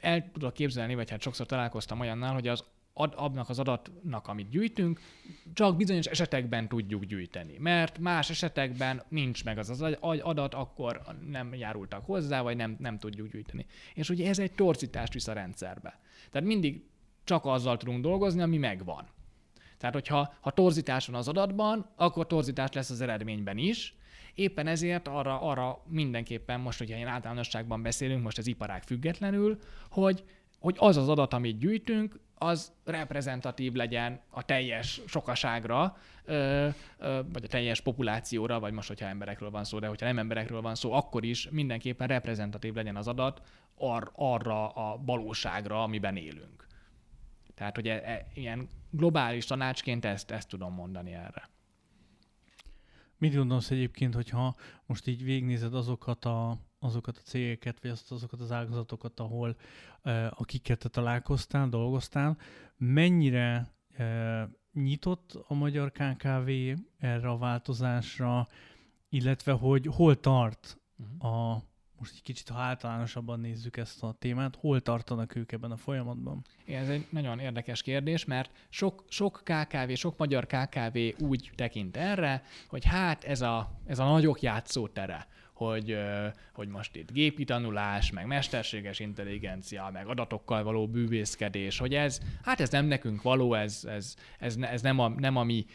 C: el tudok képzelni, vagy hát sokszor találkoztam olyannal, hogy az ad, abnak az adatnak, amit gyűjtünk, csak bizonyos esetekben tudjuk gyűjteni. Mert más esetekben nincs meg az az adat, akkor nem járultak hozzá, vagy nem, nem tudjuk gyűjteni. És ugye ez egy torzítást visz a rendszerbe. Tehát mindig csak azzal tudunk dolgozni, ami megvan. Tehát, hogyha ha torzítás van az adatban, akkor torzítás lesz az eredményben is. Éppen ezért arra, arra mindenképpen most, hogyha ilyen általánosságban beszélünk, most az iparág függetlenül, hogy, hogy az az adat, amit gyűjtünk, az reprezentatív legyen a teljes sokaságra, ö, ö, vagy a teljes populációra, vagy most, hogyha emberekről van szó, de hogyha nem emberekről van szó, akkor is mindenképpen reprezentatív legyen az adat ar- arra a valóságra, amiben élünk. Tehát, hogy e, e, ilyen globális tanácsként ezt, ezt tudom mondani erre.
B: Mit gondolsz egyébként, hogyha most így végnézed azokat a, azokat a cégeket, vagy azt, azokat az ágazatokat, ahol akiket te találkoztál, dolgoztál, mennyire nyitott a magyar KKV erre a változásra, illetve hogy hol tart uh-huh. a most egy kicsit, ha általánosabban nézzük ezt a témát, hol tartanak ők ebben a folyamatban?
C: Igen, ez egy nagyon érdekes kérdés, mert sok, sok KKV, sok magyar KKV úgy tekint erre, hogy hát ez a, ez a nagyok játszótere, hogy, hogy most itt gépi tanulás, meg mesterséges intelligencia, meg adatokkal való bűvészkedés, hogy ez, hát ez nem nekünk való, ez, ez, ez, ez nem, a, nem a mi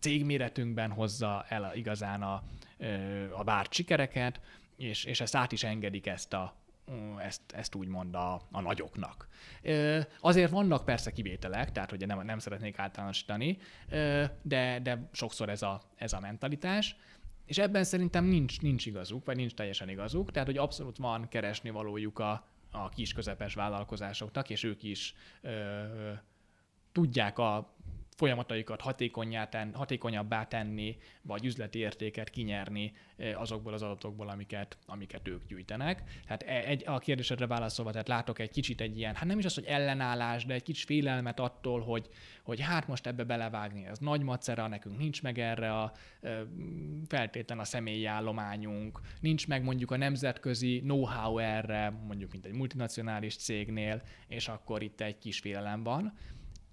C: cégméretünkben hozza el igazán a, a várt sikereket, és, és ezt át is engedik ezt a, ezt, ezt úgymond a, a nagyoknak. Azért vannak persze kivételek, tehát hogy nem, nem szeretnék általánosítani, de, de sokszor ez a, ez a mentalitás, és ebben szerintem nincs, nincs igazuk, vagy nincs teljesen igazuk, tehát hogy abszolút van keresni valójuk a, a kis közepes vállalkozásoknak, és ők is ö, tudják a folyamataikat ten, hatékonyabbá tenni, vagy üzleti értéket kinyerni eh, azokból az adatokból, amiket, amiket ők gyűjtenek. Tehát e, egy, a kérdésedre válaszolva, tehát látok egy kicsit egy ilyen, hát nem is az, hogy ellenállás, de egy kicsit félelmet attól, hogy, hogy hát most ebbe belevágni, ez nagy macera, nekünk nincs meg erre a feltétlen a személyi állományunk, nincs meg mondjuk a nemzetközi know-how erre, mondjuk mint egy multinacionális cégnél, és akkor itt egy kis félelem van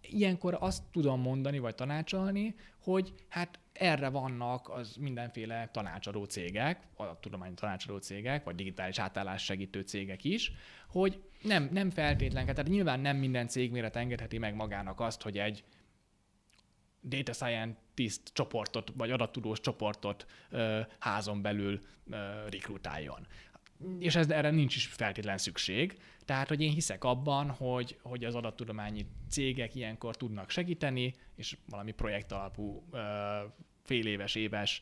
C: ilyenkor azt tudom mondani, vagy tanácsolni, hogy hát erre vannak az mindenféle tanácsadó cégek, a tudományi tanácsadó cégek, vagy digitális átállás segítő cégek is, hogy nem, nem feltétlen, tehát nyilván nem minden cégméret engedheti meg magának azt, hogy egy data scientist csoportot, vagy adattudós csoportot ö, házon belül ö, rekrutáljon és ez, erre nincs is feltétlen szükség. Tehát, hogy én hiszek abban, hogy, hogy az adattudományi cégek ilyenkor tudnak segíteni, és valami projekt alapú fél éves,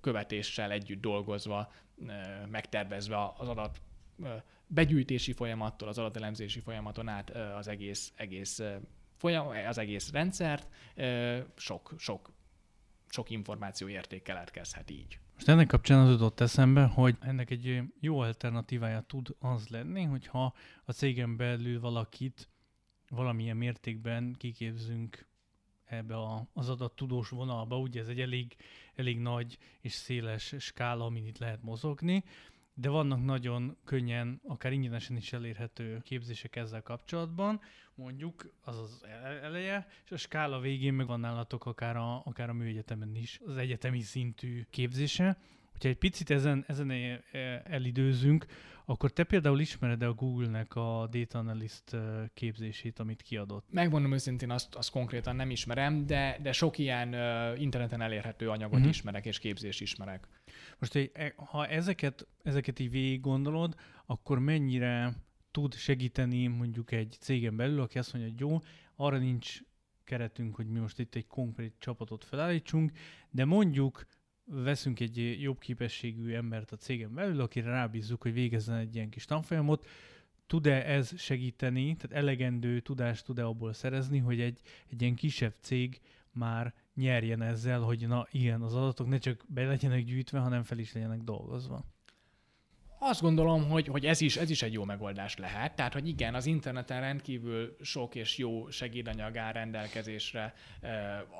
C: követéssel együtt dolgozva, megtervezve az adat begyűjtési folyamattól, az adatelemzési folyamaton át az egész, egész folyam, az egész rendszert, sok, sok, sok információ érték keletkezhet így.
B: Most ennek kapcsán az jutott eszembe, hogy ennek egy jó alternatívája tud az lenni, hogyha a cégen belül valakit valamilyen mértékben kiképzünk ebbe a, az adattudós vonalba, ugye ez egy elég, elég nagy és széles skála, amin itt lehet mozogni, de vannak nagyon könnyen, akár ingyenesen is elérhető képzések ezzel kapcsolatban, mondjuk az az eleje, és a skála végén meg van nálatok akár a, akár a műegyetemen is az egyetemi szintű képzése. Hogyha egy picit ezen, ezen e, e, elidőzünk, akkor te például ismered-e a Google-nek a Data Analyst e, képzését, amit kiadott?
C: Megmondom őszintén, azt, azt konkrétan nem ismerem, de, de sok ilyen uh, interneten elérhető anyagot uh-huh. ismerek, és képzést ismerek.
B: Most, ha ezeket, ezeket így végig gondolod, akkor mennyire tud segíteni mondjuk egy cégen belül, aki azt mondja, hogy jó, arra nincs keretünk, hogy mi most itt egy konkrét csapatot felállítsunk, de mondjuk veszünk egy jobb képességű embert a cégen belül, akire rábízzuk, hogy végezzen egy ilyen kis tanfolyamot, tud-e ez segíteni, tehát elegendő tudást tud-e abból szerezni, hogy egy, egy ilyen kisebb cég már nyerjen ezzel, hogy na igen, az adatok ne csak be legyenek gyűjtve, hanem fel is legyenek dolgozva.
C: Azt gondolom, hogy, hogy ez, is, ez is egy jó megoldás lehet. Tehát, hogy igen, az interneten rendkívül sok és jó segédanyag áll rendelkezésre,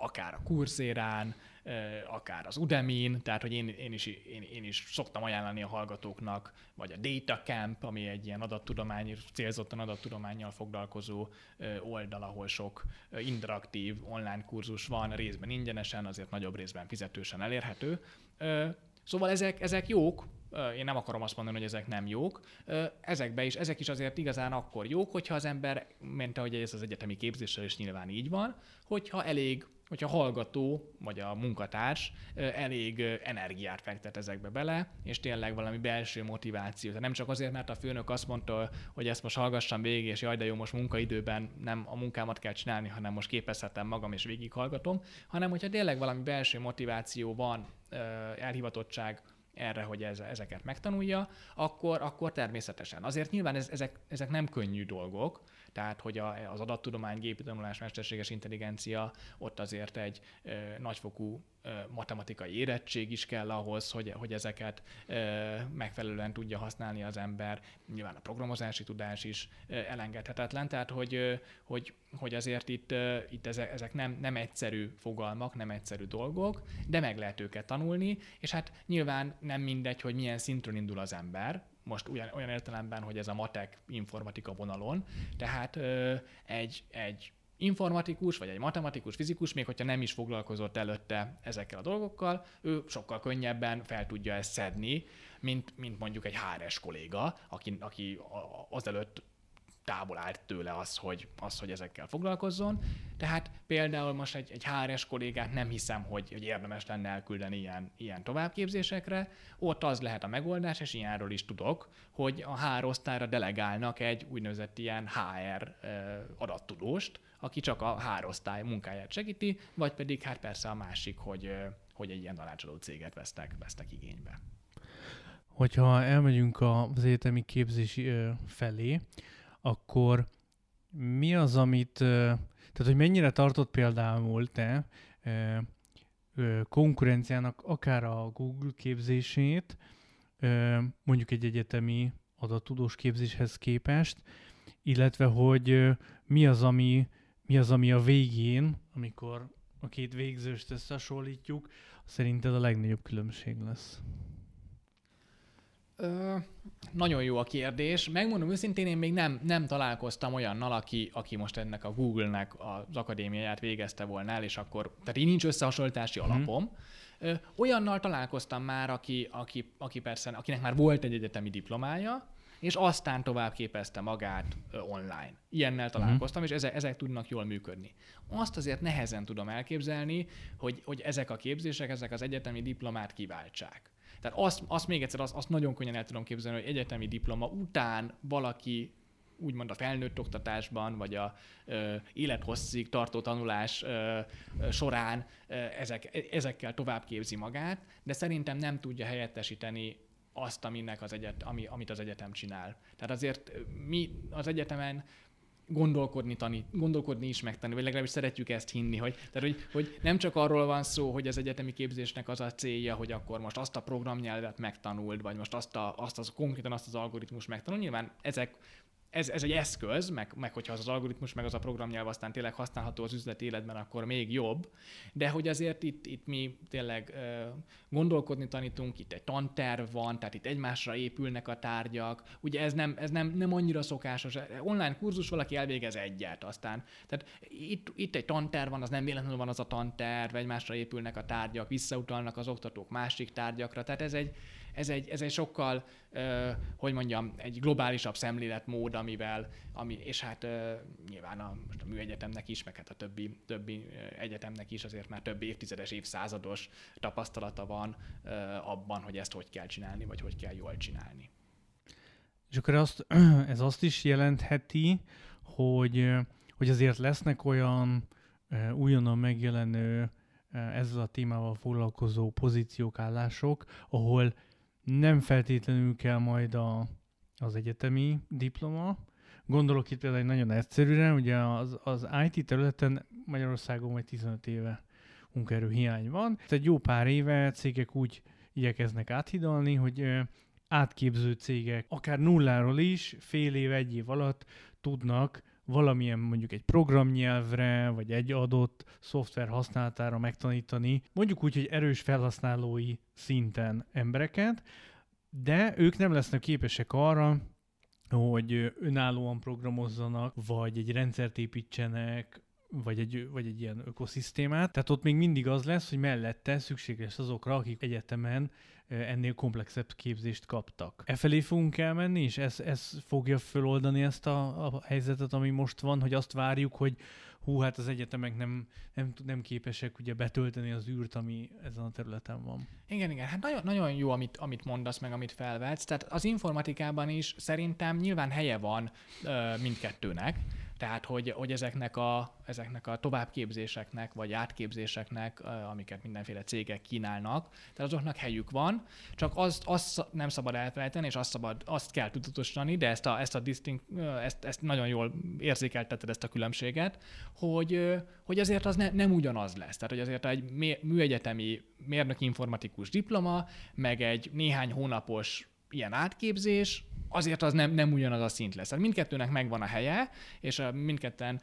C: akár a kurzérán, akár az Udemy-n, tehát, hogy én, én, is, én, én is szoktam ajánlani a hallgatóknak, vagy a Data Camp, ami egy ilyen adattudomány, célzottan adattudományjal foglalkozó oldal, ahol sok interaktív online kurzus van, részben ingyenesen, azért nagyobb részben fizetősen elérhető. Szóval ezek, ezek jók, én nem akarom azt mondani, hogy ezek nem jók. Ezekbe is, ezek is azért igazán akkor jók, hogyha az ember, mint ahogy ez az egyetemi képzéssel is nyilván így van, hogyha elég hogyha hallgató, vagy a munkatárs elég energiát fektet ezekbe bele, és tényleg valami belső motiváció. Tehát nem csak azért, mert a főnök azt mondta, hogy ezt most hallgassam végig, és jaj, de jó, most munkaidőben nem a munkámat kell csinálni, hanem most képezhetem magam, és végighallgatom, hanem hogyha tényleg valami belső motiváció van, elhivatottság, erre, hogy ez, ezeket megtanulja, akkor, akkor természetesen. Azért nyilván ez, ezek, ezek nem könnyű dolgok, tehát hogy a, az adattudomány, gépi tanulás, mesterséges intelligencia, ott azért egy ö, nagyfokú matematikai érettség is kell ahhoz, hogy, hogy ezeket megfelelően tudja használni az ember. Nyilván a programozási tudás is elengedhetetlen, tehát hogy, hogy, hogy azért itt, itt ezek, ezek nem, nem egyszerű fogalmak, nem egyszerű dolgok, de meg lehet őket tanulni, és hát nyilván nem mindegy, hogy milyen szintről indul az ember, most olyan, olyan értelemben, hogy ez a matek informatika vonalon, tehát egy, egy informatikus, vagy egy matematikus, fizikus, még hogyha nem is foglalkozott előtte ezekkel a dolgokkal, ő sokkal könnyebben fel tudja ezt szedni, mint, mint mondjuk egy HRS kolléga, aki, aki azelőtt távol állt tőle az, hogy, az, hogy ezekkel foglalkozzon. Tehát például most egy, egy HRS kollégát nem hiszem, hogy, hogy érdemes lenne elküldeni ilyen, ilyen továbbképzésekre. Ott az lehet a megoldás, és ilyenről is tudok, hogy a HR osztályra delegálnak egy úgynevezett ilyen HR adattudóst, aki csak a HR osztály munkáját segíti, vagy pedig hát persze a másik, hogy, hogy egy ilyen tanácsadó céget vesztek, vesztek igénybe.
B: Hogyha elmegyünk az egyetemi képzés felé, akkor mi az, amit, tehát hogy mennyire tartott például te konkurenciának akár a Google képzését, mondjuk egy egyetemi adattudós képzéshez képest, illetve hogy mi az, ami, mi az, ami a végén, amikor a két végzőst összehasonlítjuk, szerinted a legnagyobb különbség lesz?
C: Ö, nagyon jó a kérdés. Megmondom őszintén, én még nem, nem találkoztam olyannal, aki, aki most ennek a Google-nek az akadémiáját végezte volna el, és akkor, tehát így nincs összehasonlítási mm. alapom. Ö, olyannal találkoztam már, aki, aki, aki persze, akinek már volt egy egyetemi diplomája, és aztán tovább képezte magát online. Ilyennel mhm. találkoztam, uh-huh. és ezek, ezek tudnak jól működni. Azt azért nehezen tudom elképzelni, hogy, hogy ezek a képzések, ezek az egyetemi diplomát kiváltsák. Tehát azt, azt még egyszer, azt, azt nagyon könnyen el tudom képzelni, hogy egyetemi diploma után valaki úgymond a felnőtt oktatásban, vagy a ö, élethosszig tartó tanulás ö, ö, során ö, ezek, ezekkel tovább képzi magát, de szerintem nem tudja helyettesíteni azt, aminek az egyet, ami, amit az egyetem csinál. Tehát azért mi az egyetemen gondolkodni, tanít, gondolkodni is megtanulni, vagy legalábbis szeretjük ezt hinni, hogy, tehát, hogy, hogy nem csak arról van szó, hogy az egyetemi képzésnek az a célja, hogy akkor most azt a programnyelvet megtanult, vagy most azt, a, azt az, konkrétan azt az algoritmus megtanul. Nyilván ezek ez, ez egy eszköz, meg, meg hogyha az az algoritmus, meg az a programnyelv aztán tényleg használható az üzleti életben, akkor még jobb, de hogy azért itt, itt mi tényleg gondolkodni tanítunk, itt egy tanterv van, tehát itt egymásra épülnek a tárgyak, ugye ez nem, ez nem, nem annyira szokásos. Online kurzus valaki elvégez egyet, aztán, tehát itt, itt egy tanterv van, az nem véletlenül van az a tanterv, egymásra épülnek a tárgyak, visszautalnak az oktatók másik tárgyakra, tehát ez egy, ez egy, ez egy sokkal, hogy mondjam, egy globálisabb szemléletmód, amivel, ami, és hát nyilván a, most a műegyetemnek is, meg hát a többi, többi egyetemnek is azért már több évtizedes, évszázados tapasztalata van abban, hogy ezt hogy kell csinálni, vagy hogy kell jól csinálni.
B: És akkor azt, ez azt is jelentheti, hogy, hogy azért lesznek olyan újonnan megjelenő ezzel a témával foglalkozó pozíciók, állások, ahol nem feltétlenül kell majd a, az egyetemi diploma. Gondolok itt például egy nagyon egyszerűre, ugye az, az IT területen Magyarországon majd 15 éve munkaerő hiány van. Egy jó pár éve cégek úgy igyekeznek áthidalni, hogy átképző cégek akár nulláról is fél év, egy év alatt tudnak valamilyen mondjuk egy programnyelvre, vagy egy adott szoftver használatára megtanítani, mondjuk úgy, hogy erős felhasználói szinten embereket, de ők nem lesznek képesek arra, hogy önállóan programozzanak, vagy egy rendszert építsenek, vagy egy, vagy egy ilyen ökoszisztémát. Tehát ott még mindig az lesz, hogy mellette szükséges azokra, akik egyetemen ennél komplexebb képzést kaptak. E felé fogunk elmenni, és ez, ez fogja föloldani ezt a, a helyzetet, ami most van, hogy azt várjuk, hogy hú, hát az egyetemek nem, nem, nem képesek ugye betölteni az űrt, ami ezen a területen van.
C: Igen, igen, hát nagyon, nagyon jó, amit, amit mondasz, meg amit felvetsz. Tehát az informatikában is szerintem nyilván helye van ö, mindkettőnek, tehát, hogy, hogy ezeknek, a, ezeknek a továbbképzéseknek, vagy átképzéseknek, amiket mindenféle cégek kínálnak, tehát azoknak helyük van, csak azt, azt nem szabad elfelejteni, és azt, szabad, azt kell tudatosítani, de ezt, a, ezt, a distinct, ezt, ezt nagyon jól érzékelteted ezt a különbséget, hogy, hogy azért az ne, nem ugyanaz lesz. Tehát, hogy azért egy műegyetemi mérnök informatikus diploma, meg egy néhány hónapos ilyen átképzés, azért az nem, nem ugyanaz a szint lesz. Tehát mindkettőnek megvan a helye, és mindketten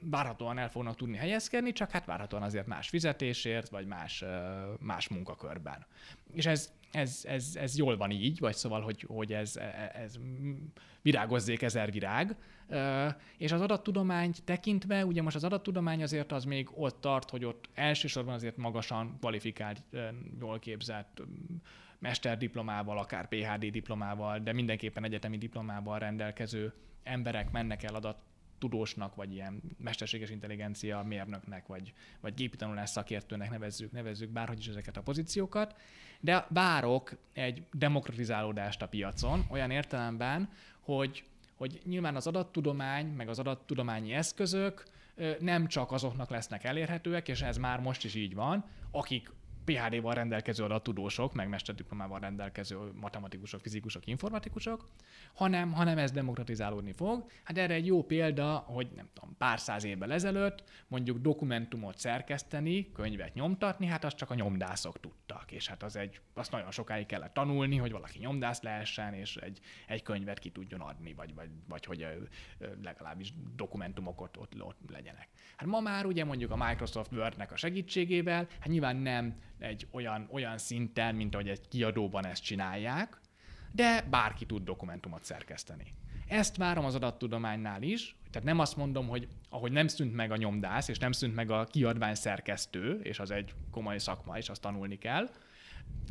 C: várhatóan el fognak tudni helyezkedni, csak hát várhatóan azért más fizetésért, vagy más, más munkakörben. És ez, ez, ez, ez jól van így, vagy szóval, hogy, hogy ez, ez virágozzék ezer virág. És az adattudományt tekintve, ugye most az adattudomány azért az még ott tart, hogy ott elsősorban azért magasan kvalifikált, jól képzett mesterdiplomával, akár PhD diplomával, de mindenképpen egyetemi diplomával rendelkező emberek mennek el adat tudósnak, vagy ilyen mesterséges intelligencia mérnöknek, vagy, vagy gépi tanulás szakértőnek nevezzük, nevezzük bárhogy is ezeket a pozíciókat, de várok egy demokratizálódást a piacon, olyan értelemben, hogy, hogy nyilván az adattudomány, meg az adattudományi eszközök nem csak azoknak lesznek elérhetőek, és ez már most is így van, akik PhD-val rendelkező adattudósok, meg mesterdiplomával rendelkező matematikusok, fizikusok, informatikusok, hanem, hanem ez demokratizálódni fog. Hát erre egy jó példa, hogy nem tudom, pár száz évvel ezelőtt mondjuk dokumentumot szerkeszteni, könyvet nyomtatni, hát azt csak a nyomdászok tudtak, és hát az egy, azt nagyon sokáig kellett tanulni, hogy valaki nyomdász lehessen, és egy, egy könyvet ki tudjon adni, vagy, vagy, vagy hogy legalábbis dokumentumok ott, ott, ott legyenek. Hát ma már ugye mondjuk a Microsoft Word-nek a segítségével, hát nyilván nem egy olyan, olyan szinten, mint ahogy egy kiadóban ezt csinálják, de bárki tud dokumentumot szerkeszteni. Ezt várom az adattudománynál is, tehát nem azt mondom, hogy ahogy nem szűnt meg a nyomdász, és nem szűnt meg a kiadvány szerkesztő, és az egy komoly szakma, és azt tanulni kell,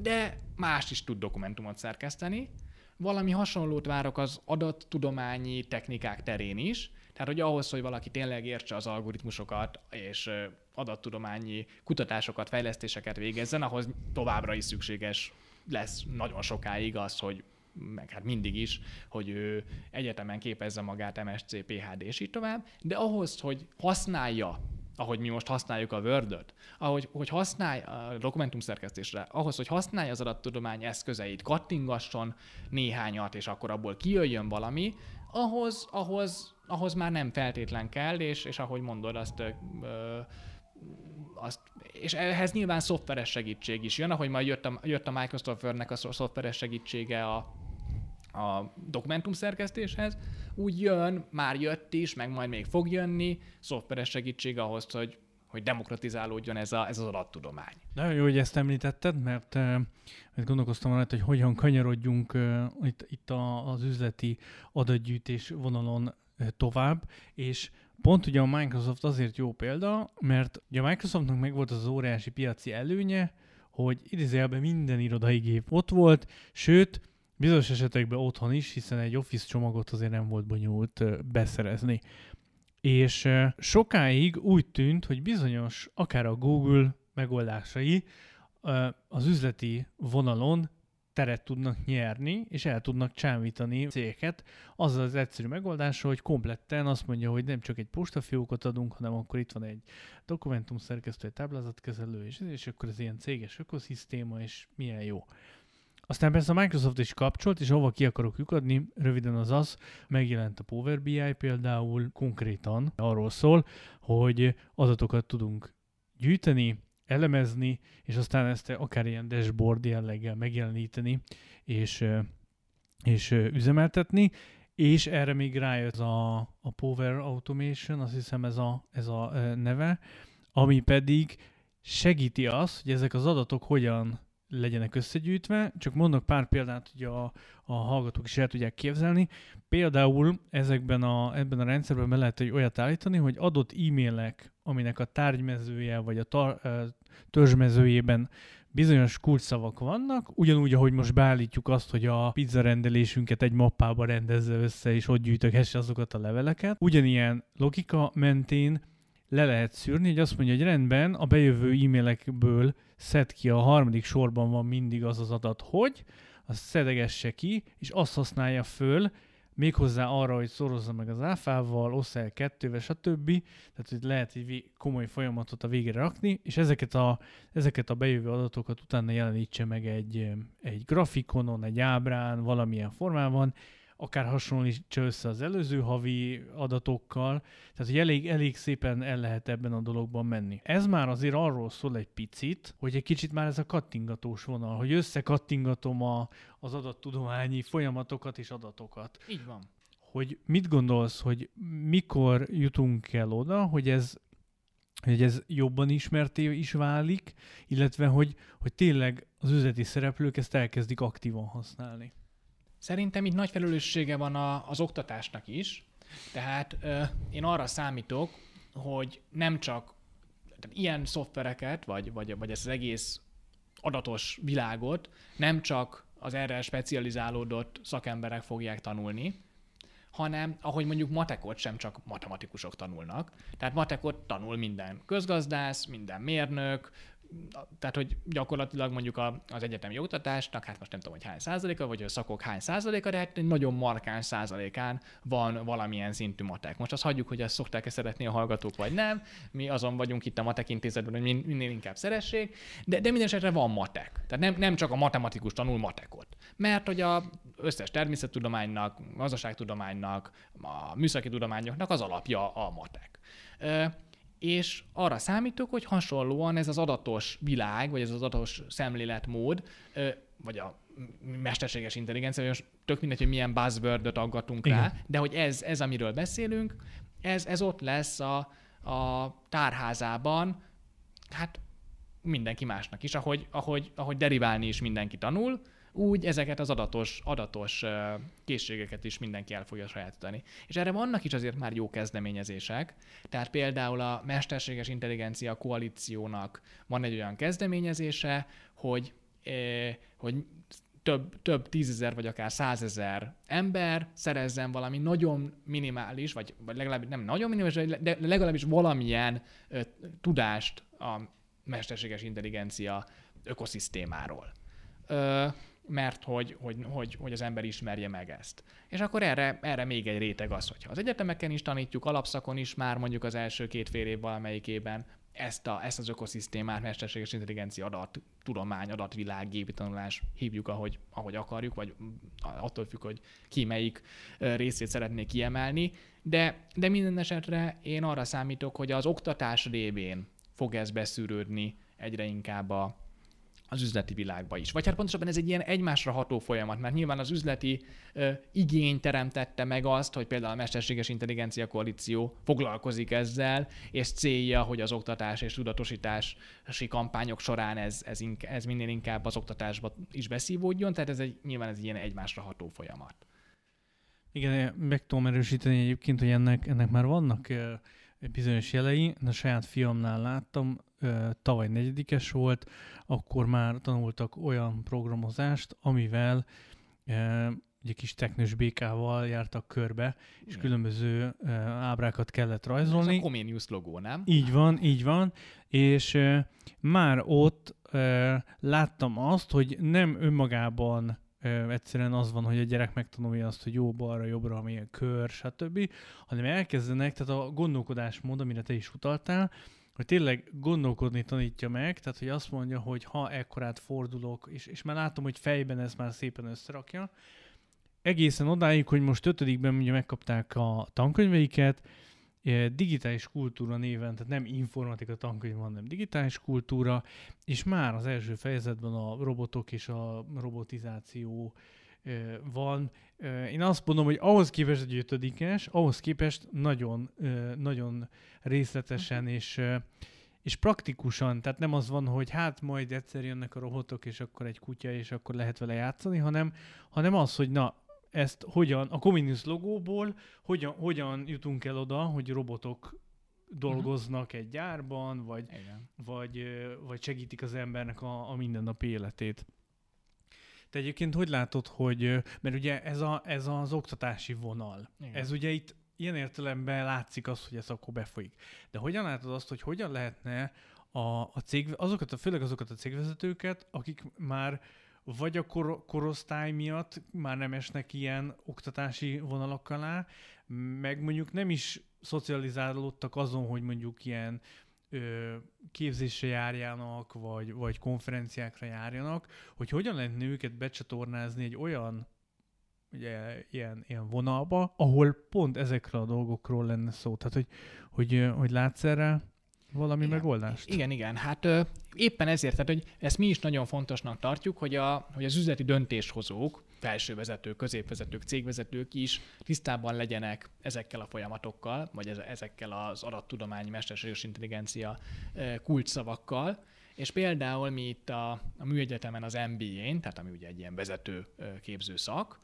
C: de más is tud dokumentumot szerkeszteni. Valami hasonlót várok az adattudományi technikák terén is, tehát, hogy ahhoz, hogy valaki tényleg értse az algoritmusokat, és adattudományi kutatásokat, fejlesztéseket végezzen, ahhoz továbbra is szükséges lesz nagyon sokáig az, hogy meg hát mindig is, hogy ő egyetemen képezze magát MSC, PHD és így tovább, de ahhoz, hogy használja ahogy mi most használjuk a Word-öt, ahogy hogy használja a dokumentumszerkesztésre, ahhoz, hogy használja az adattudomány eszközeit, kattingasson néhányat, és akkor abból kijöjjön valami, ahhoz, ahhoz, ahhoz már nem feltétlen kell, és, és ahogy mondod, azt ö, azt, és ehhez nyilván szoftveres segítség is jön, ahogy majd jött a, jött a Microsoft Word-nek a szoftveres segítsége a, a dokumentum szerkesztéshez, úgy jön, már jött is, meg majd még fog jönni, szoftveres segítség ahhoz, hogy hogy demokratizálódjon ez, a, ez az adattudomány.
B: Nagyon jó, hogy ezt említetted, mert, mert gondolkoztam rajta, hogy hogyan kanyarodjunk itt, itt a, az üzleti adatgyűjtés vonalon tovább, és pont ugye a Microsoft azért jó példa, mert ugye a Microsoftnak meg volt az óriási piaci előnye, hogy idézőjelben minden irodai gép ott volt, sőt, bizonyos esetekben otthon is, hiszen egy Office csomagot azért nem volt bonyolult beszerezni. És sokáig úgy tűnt, hogy bizonyos, akár a Google megoldásai az üzleti vonalon teret tudnak nyerni, és el tudnak csámítani cégeket azzal az egyszerű megoldással, hogy kompletten azt mondja, hogy nem csak egy postafiókot adunk, hanem akkor itt van egy dokumentum szerkesztő, egy táblázatkezelő, és, és akkor ez ilyen céges ökoszisztéma, és milyen jó. Aztán persze a Microsoft is kapcsolt, és ahova ki akarok lyukadni, röviden az az, megjelent a Power BI például konkrétan arról szól, hogy adatokat tudunk gyűjteni, elemezni, és aztán ezt akár ilyen dashboard jelleggel megjeleníteni, és, és üzemeltetni, és erre még rájött a, a Power Automation, azt hiszem ez a, ez a neve, ami pedig segíti azt, hogy ezek az adatok hogyan legyenek összegyűjtve. Csak mondok pár példát, hogy a, a hallgatók is el tudják képzelni. Például ezekben a, ebben a rendszerben be lehet egy olyat állítani, hogy adott e-mailek, aminek a tárgymezője vagy a tar, törzsmezőjében bizonyos kulcsszavak vannak, ugyanúgy, ahogy most beállítjuk azt, hogy a pizza rendelésünket egy mappába rendezze össze, és ott gyűjtögesse azokat a leveleket. Ugyanilyen logika mentén le lehet szűrni, hogy azt mondja, hogy rendben, a bejövő e-mailekből szed ki, a harmadik sorban van mindig az az adat, hogy, azt szedegesse ki, és azt használja föl, méghozzá arra, hogy szorozza meg az áfával, ossza el kettővel, stb. Tehát, hogy lehet egy komoly folyamatot a végére rakni, és ezeket a, ezeket a bejövő adatokat utána jelenítse meg egy, egy grafikonon, egy ábrán, valamilyen formában, akár hasonlítsa össze az előző havi adatokkal, tehát hogy elég, elég szépen el lehet ebben a dologban menni. Ez már azért arról szól egy picit, hogy egy kicsit már ez a kattingatós vonal, hogy összekattingatom a, az adattudományi folyamatokat és adatokat.
C: Így van.
B: Hogy mit gondolsz, hogy mikor jutunk el oda, hogy ez hogy ez jobban ismerté is válik, illetve hogy, hogy tényleg az üzleti szereplők ezt elkezdik aktívan használni.
C: Szerintem itt nagy felelőssége van a, az oktatásnak is, tehát ö, én arra számítok, hogy nem csak tehát ilyen szoftvereket, vagy, vagy, vagy ezt az egész adatos világot nem csak az erre specializálódott szakemberek fogják tanulni, hanem ahogy mondjuk matekot sem csak matematikusok tanulnak. Tehát matekot tanul minden közgazdász, minden mérnök, tehát, hogy gyakorlatilag mondjuk a, az egyetemi oktatásnak, hát most nem tudom, hogy hány százaléka, vagy a szakok hány százaléka, de hát egy nagyon markáns százalékán van valamilyen szintű matek. Most azt hagyjuk, hogy ezt szokták-e szeretni a hallgatók, vagy nem. Mi azon vagyunk itt a matek intézetben, hogy minél inkább szeressék, de, de minden esetre van matek. Tehát nem, nem csak a matematikus tanul matekot. Mert hogy a összes természettudománynak, gazdaságtudománynak, a műszaki tudományoknak az alapja a matek és arra számítok, hogy hasonlóan ez az adatos világ, vagy ez az adatos szemléletmód, vagy a mesterséges intelligencia, most tök mindegy, hogy milyen buzzword aggatunk Igen. rá, de hogy ez, ez, amiről beszélünk, ez, ez ott lesz a, a tárházában, hát mindenki másnak is, ahogy, ahogy, ahogy deriválni is mindenki tanul, úgy ezeket az adatos, adatos készségeket is mindenki el fogja sajátítani. És erre vannak is azért már jó kezdeményezések. Tehát például a Mesterséges Intelligencia Koalíciónak van egy olyan kezdeményezése, hogy, hogy több, több tízezer vagy akár százezer ember szerezzen valami nagyon minimális, vagy, vagy legalábbis nem nagyon minimális, de legalábbis valamilyen ö, tudást a mesterséges intelligencia ökoszisztémáról. Ö, mert hogy, hogy, hogy, hogy az ember ismerje meg ezt. És akkor erre, erre még egy réteg az, hogyha az egyetemeken is tanítjuk, alapszakon is már mondjuk az első két fél év valamelyikében ezt, a, ezt az ökoszisztémát, mesterséges intelligencia adat, tudomány, adatvilág, gépi tanulás hívjuk, ahogy, ahogy akarjuk, vagy attól függ, hogy ki melyik részét szeretnék kiemelni. De, de minden esetre én arra számítok, hogy az oktatás révén fog ez beszűrődni egyre inkább a, az üzleti világba is. Vagy hát pontosabban ez egy ilyen egymásra ható folyamat, mert nyilván az üzleti ö, igény teremtette meg azt, hogy például a Mesterséges Intelligencia Koalíció foglalkozik ezzel, és célja, hogy az oktatás és tudatosítási kampányok során ez, ez, inkább, ez minél inkább az oktatásba is beszívódjon, tehát ez egy, nyilván ez egy ilyen egymásra ható folyamat.
B: Igen, meg tudom erősíteni egyébként, hogy ennek, ennek már vannak bizonyos jelei. A saját fiamnál láttam, tavaly negyedikes volt, akkor már tanultak olyan programozást, amivel ugye kis teknős békával jártak körbe, és különböző ábrákat kellett rajzolni.
C: Ez a Comenius logó, nem?
B: Így van, így van, és már ott láttam azt, hogy nem önmagában uh, egyszerűen az van, hogy a gyerek megtanulja azt, hogy jó, balra, jobbra, milyen kör, stb., hanem elkezdenek, tehát a gondolkodásmód, amire te is utaltál, hogy tényleg gondolkodni tanítja meg, tehát hogy azt mondja, hogy ha ekkorát fordulok, és, és már látom, hogy fejben ez már szépen összerakja, egészen odáig, hogy most ötödikben ugye megkapták a tankönyveiket, digitális kultúra néven, tehát nem informatika tankönyv van, hanem digitális kultúra, és már az első fejezetben a robotok és a robotizáció van. Én azt mondom, hogy ahhoz képest egy ötödikes, ahhoz képest nagyon, nagyon részletesen és és praktikusan, tehát nem az van, hogy hát majd egyszer jönnek a robotok, és akkor egy kutya, és akkor lehet vele játszani, hanem, hanem az, hogy na, ezt hogyan, a Comenius logóból hogyan, hogyan jutunk el oda, hogy robotok dolgoznak uh-huh. egy gyárban, vagy, vagy, vagy segítik az embernek a, a mindennapi életét. Te egyébként hogy látod, hogy, mert ugye ez, a, ez az oktatási vonal, Igen. ez ugye itt ilyen értelemben látszik az, hogy ez akkor befolyik. De hogyan látod azt, hogy hogyan lehetne a, a cég, azokat, a, főleg azokat a cégvezetőket, akik már vagy a kor- korosztály miatt már nem esnek ilyen oktatási vonalak alá, meg mondjuk nem is szocializálódtak azon, hogy mondjuk ilyen ö, képzésre járjanak, vagy, vagy konferenciákra járjanak, hogy hogyan lehetne őket becsatornázni egy olyan ugye, ilyen, ilyen vonalba, ahol pont ezekről a dolgokról lenne szó. Tehát, hogy, hogy, hogy látsz erre valami
C: igen.
B: megoldást?
C: Igen, igen. Hát ö, éppen ezért, tehát, hogy ezt mi is nagyon fontosnak tartjuk, hogy, a, hogy az üzleti döntéshozók, felsővezetők, középvezetők, cégvezetők is tisztában legyenek ezekkel a folyamatokkal, vagy ezekkel az adattudomány, mesterséges intelligencia kulcsszavakkal, és például mi itt a, a műegyetemen az MBA-n, tehát ami ugye egy ilyen vezető képző szak,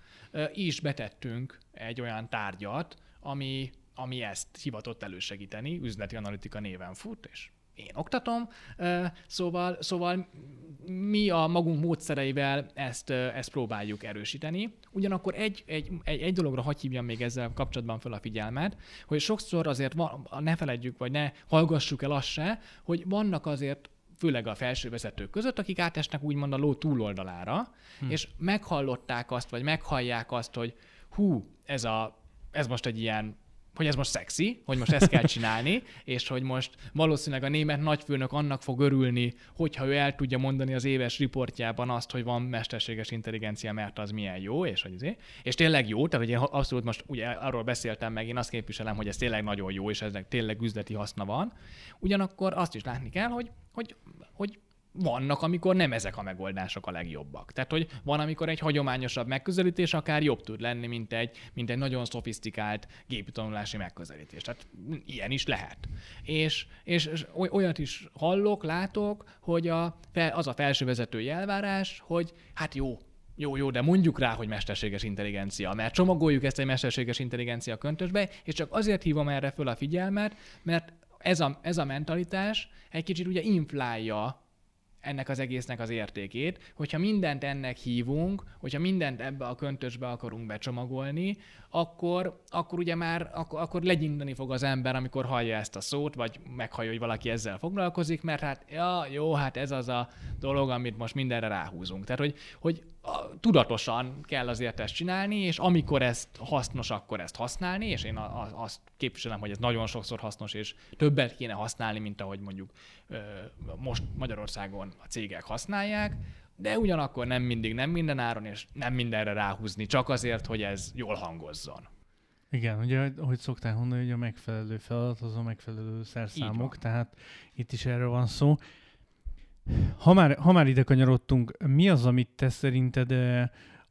C: is betettünk egy olyan tárgyat, ami ami ezt hivatott elősegíteni, üzleti analitika néven fut, és én oktatom, szóval, szóval mi a magunk módszereivel ezt, ezt próbáljuk erősíteni. Ugyanakkor egy, egy, egy, egy dologra hagy hívjam még ezzel kapcsolatban fel a figyelmet, hogy sokszor azért van, ne feledjük, vagy ne hallgassuk el azt se, hogy vannak azért főleg a felső vezetők között, akik átesnek úgymond a ló túloldalára, hm. és meghallották azt, vagy meghallják azt, hogy hú, ez, a, ez most egy ilyen hogy ez most szexi, hogy most ezt kell csinálni, és hogy most valószínűleg a német nagyfőnök annak fog örülni, hogyha ő el tudja mondani az éves riportjában azt, hogy van mesterséges intelligencia, mert az milyen jó, és hogy azért. És tényleg jó, tehát hogy én abszolút most ugye arról beszéltem meg, én azt képviselem, hogy ez tényleg nagyon jó, és eznek tényleg üzleti haszna van. Ugyanakkor azt is látni kell, hogy, hogy, hogy vannak, amikor nem ezek a megoldások a legjobbak. Tehát, hogy van, amikor egy hagyományosabb megközelítés akár jobb tud lenni, mint egy, mint egy nagyon szofisztikált gépi tanulási megközelítés. Tehát ilyen is lehet. És, és, olyat is hallok, látok, hogy a, az a felsővezetői elvárás, hogy hát jó, jó, jó, de mondjuk rá, hogy mesterséges intelligencia, mert csomagoljuk ezt egy mesterséges intelligencia köntösbe, és csak azért hívom erre föl a figyelmet, mert ez a, ez a mentalitás egy kicsit ugye inflálja ennek az egésznek az értékét, hogyha mindent ennek hívunk, hogyha mindent ebbe a köntösbe akarunk becsomagolni, akkor, akkor ugye már akkor, akkor legyintani fog az ember, amikor hallja ezt a szót, vagy meghallja, hogy valaki ezzel foglalkozik, mert hát ja, jó, hát ez az a dolog, amit most mindenre ráhúzunk. Tehát, hogy, hogy tudatosan kell azért ezt csinálni, és amikor ezt hasznos, akkor ezt használni, és én azt képviselem, hogy ez nagyon sokszor hasznos, és többet kéne használni, mint ahogy mondjuk most Magyarországon a cégek használják, de ugyanakkor nem mindig, nem minden áron, és nem mindenre ráhúzni, csak azért, hogy ez jól hangozzon.
B: Igen, ugye, ahogy szoktál mondani, hogy a megfelelő feladat az a megfelelő szerszámok, tehát itt is erről van szó. Ha már, ha már ide kanyarodtunk, mi az, amit te szerinted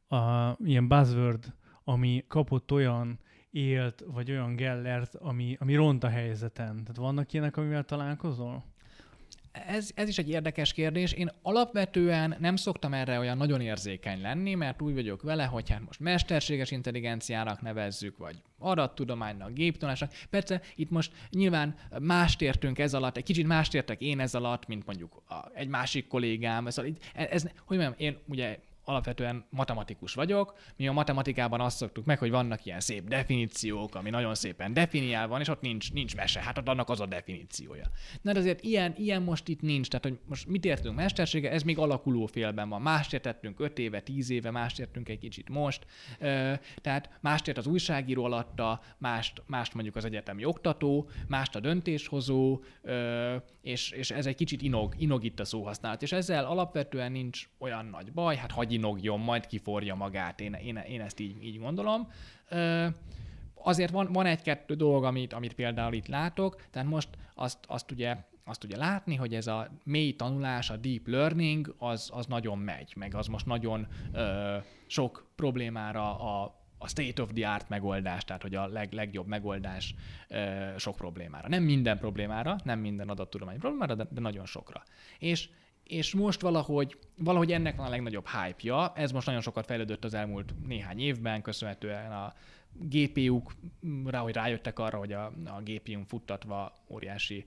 B: a, ilyen buzzword, ami kapott olyan élt, vagy olyan gellert, ami, ami ront a helyzeten? Tehát vannak ilyenek, amivel találkozol?
C: Ez, ez is egy érdekes kérdés. Én alapvetően nem szoktam erre olyan nagyon érzékeny lenni, mert úgy vagyok vele, hogy hát most mesterséges intelligenciának nevezzük, vagy adattudománynak, géptanulásnak. Persze itt most nyilván mást értünk ez alatt, egy kicsit mást értek én ez alatt, mint mondjuk a, egy másik kollégám. Ez, ez, ez hogy mondjam, én ugye alapvetően matematikus vagyok. Mi a matematikában azt szoktuk meg, hogy vannak ilyen szép definíciók, ami nagyon szépen definiál van, és ott nincs, nincs mese, hát ott annak az a definíciója. Na de azért ilyen, ilyen most itt nincs, tehát hogy most mit értünk mestersége, ez még alakuló félben van. Mást értettünk 5 éve, 10 éve, mást értünk egy kicsit most. Tehát mást ért az újságíró alatta, mást, mást mondjuk az egyetemi oktató, mást a döntéshozó, és, és ez egy kicsit inog, inog itt a szóhasználat. És ezzel alapvetően nincs olyan nagy baj, hát hagy inogjon, majd kiforja magát, én, én, én ezt így, így gondolom. Azért van, van egy-kettő dolog, amit, amit például itt látok, tehát most azt, azt ugye azt ugye látni, hogy ez a mély tanulás, a deep learning, az, az nagyon megy, meg az most nagyon ö, sok problémára a, a state of the art megoldás, tehát hogy a leg, legjobb megoldás ö, sok problémára. Nem minden problémára, nem minden adattudomány problémára, de, de nagyon sokra. És és most valahogy, valahogy ennek van a legnagyobb hype-ja. Ez most nagyon sokat fejlődött az elmúlt néhány évben, köszönhetően a GPU-k, rá, hogy rájöttek arra, hogy a, a GPU-n futtatva óriási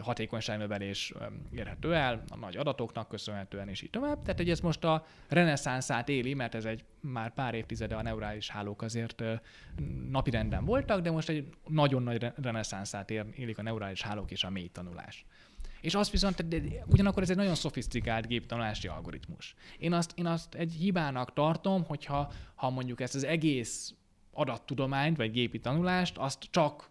C: hatékonyságnövelés érhető el, a nagy adatoknak köszönhetően, és így tovább. Tehát, hogy ez most a reneszánszát éli, mert ez egy már pár évtizede a neurális hálók azért napirenden voltak, de most egy nagyon nagy reneszánszát élik a neurális hálók és a mély tanulás. És azt viszont, ugyanakkor ez egy nagyon szofisztikált géptanulási algoritmus. Én azt, én azt egy hibának tartom, hogyha ha mondjuk ezt az egész adattudományt, vagy gépi tanulást, azt csak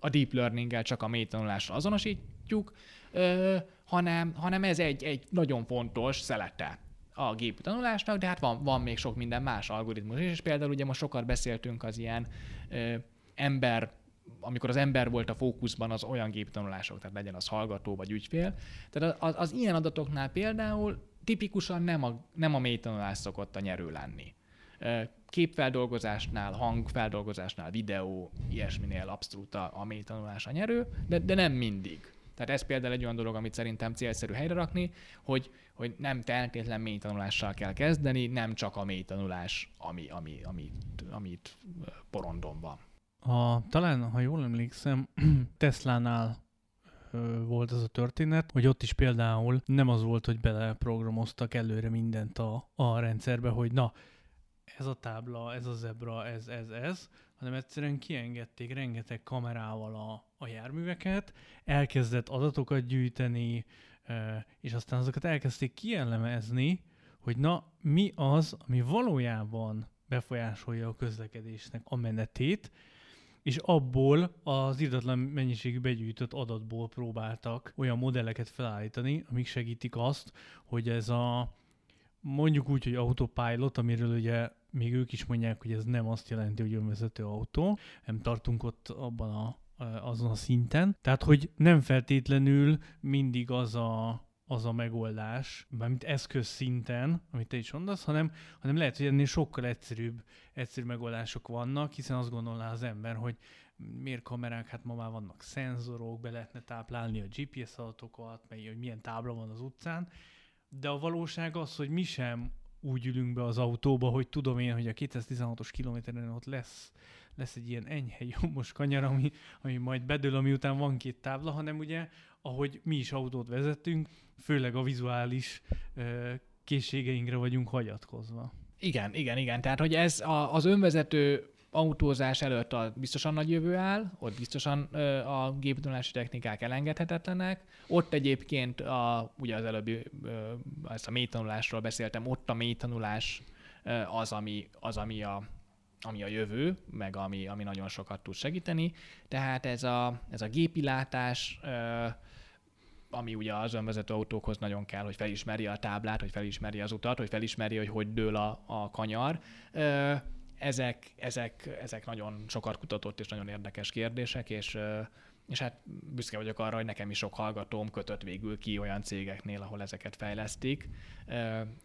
C: a deep learning-gel, csak a mély tanulással azonosítjuk, ö, hanem, hanem ez egy, egy nagyon fontos szelete a gépi tanulásnak, de hát van, van még sok minden más algoritmus is, és például ugye most sokat beszéltünk az ilyen ö, ember amikor az ember volt a fókuszban, az olyan géptanulások, tehát legyen az hallgató vagy ügyfél. Tehát az, az ilyen adatoknál például tipikusan nem a, nem a mélytanulás szokott a nyerő lenni. Képfeldolgozásnál, hangfeldolgozásnál, videó, ilyesminél abszolút a, a mélytanulás a nyerő, de, de nem mindig. Tehát ez például egy olyan dolog, amit szerintem célszerű helyre rakni, hogy, hogy nem feltétlen mélytanulással kell kezdeni, nem csak a mélytanulás, ami, ami, amit, amit porondon van.
B: A, talán, ha jól emlékszem, Teslánál volt az a történet, hogy ott is például nem az volt, hogy beleprogramoztak előre mindent a, a rendszerbe, hogy na, ez a tábla, ez a zebra, ez, ez, ez, hanem egyszerűen kiengedték rengeteg kamerával a, a járműveket, elkezdett adatokat gyűjteni, és aztán azokat elkezdték kielemezni, hogy na, mi az, ami valójában befolyásolja a közlekedésnek a menetét, és abból az irdatlan mennyiségű begyűjtött adatból próbáltak olyan modelleket felállítani, amik segítik azt, hogy ez a mondjuk úgy, hogy autopilot, amiről ugye még ők is mondják, hogy ez nem azt jelenti, hogy önvezető autó, nem tartunk ott abban a, azon a szinten. Tehát, hogy nem feltétlenül mindig az a az a megoldás, mármint eszköz szinten, amit te is mondasz, hanem, hanem lehet, hogy ennél sokkal egyszerűbb, egyszerű megoldások vannak, hiszen azt gondolná az ember, hogy miért kamerák, hát ma már vannak szenzorok, be lehetne táplálni a GPS adatokat, meg hogy milyen tábla van az utcán, de a valóság az, hogy mi sem úgy ülünk be az autóba, hogy tudom én, hogy a 216-os kilométeren ott lesz, lesz egy ilyen enyhe jobbos kanyar, ami, ami majd bedől, ami után van két tábla, hanem ugye, ahogy mi is autót vezetünk, főleg a vizuális készségeinkre vagyunk hagyatkozva.
C: Igen, igen, igen. Tehát, hogy ez a, az önvezető autózás előtt a biztosan nagy jövő áll, ott biztosan a géptanulási technikák elengedhetetlenek. Ott egyébként, a, ugye az előbbi, ezt a mélytanulásról beszéltem, ott a mélytanulás az, ami, az, ami a, ami a jövő, meg ami, ami nagyon sokat tud segíteni. Tehát ez a, ez a gépilátás, ami ugye az önvezető autókhoz nagyon kell, hogy felismerje a táblát, hogy felismerje az utat, hogy felismerje, hogy hogy dől a, a kanyar. Ezek, ezek, ezek nagyon sokat kutatott és nagyon érdekes kérdések, és és hát büszke vagyok arra, hogy nekem is sok hallgatóm kötött végül ki olyan cégeknél, ahol ezeket fejlesztik.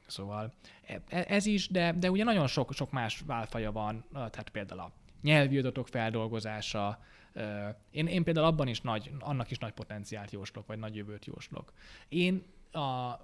C: Szóval e, e, ez is, de, de ugye nagyon sok, sok más válfaja van, tehát például a nyelvi adatok feldolgozása, én, én például abban is nagy, annak is nagy potenciált jóslok, vagy nagy jövőt jóslok. Én a,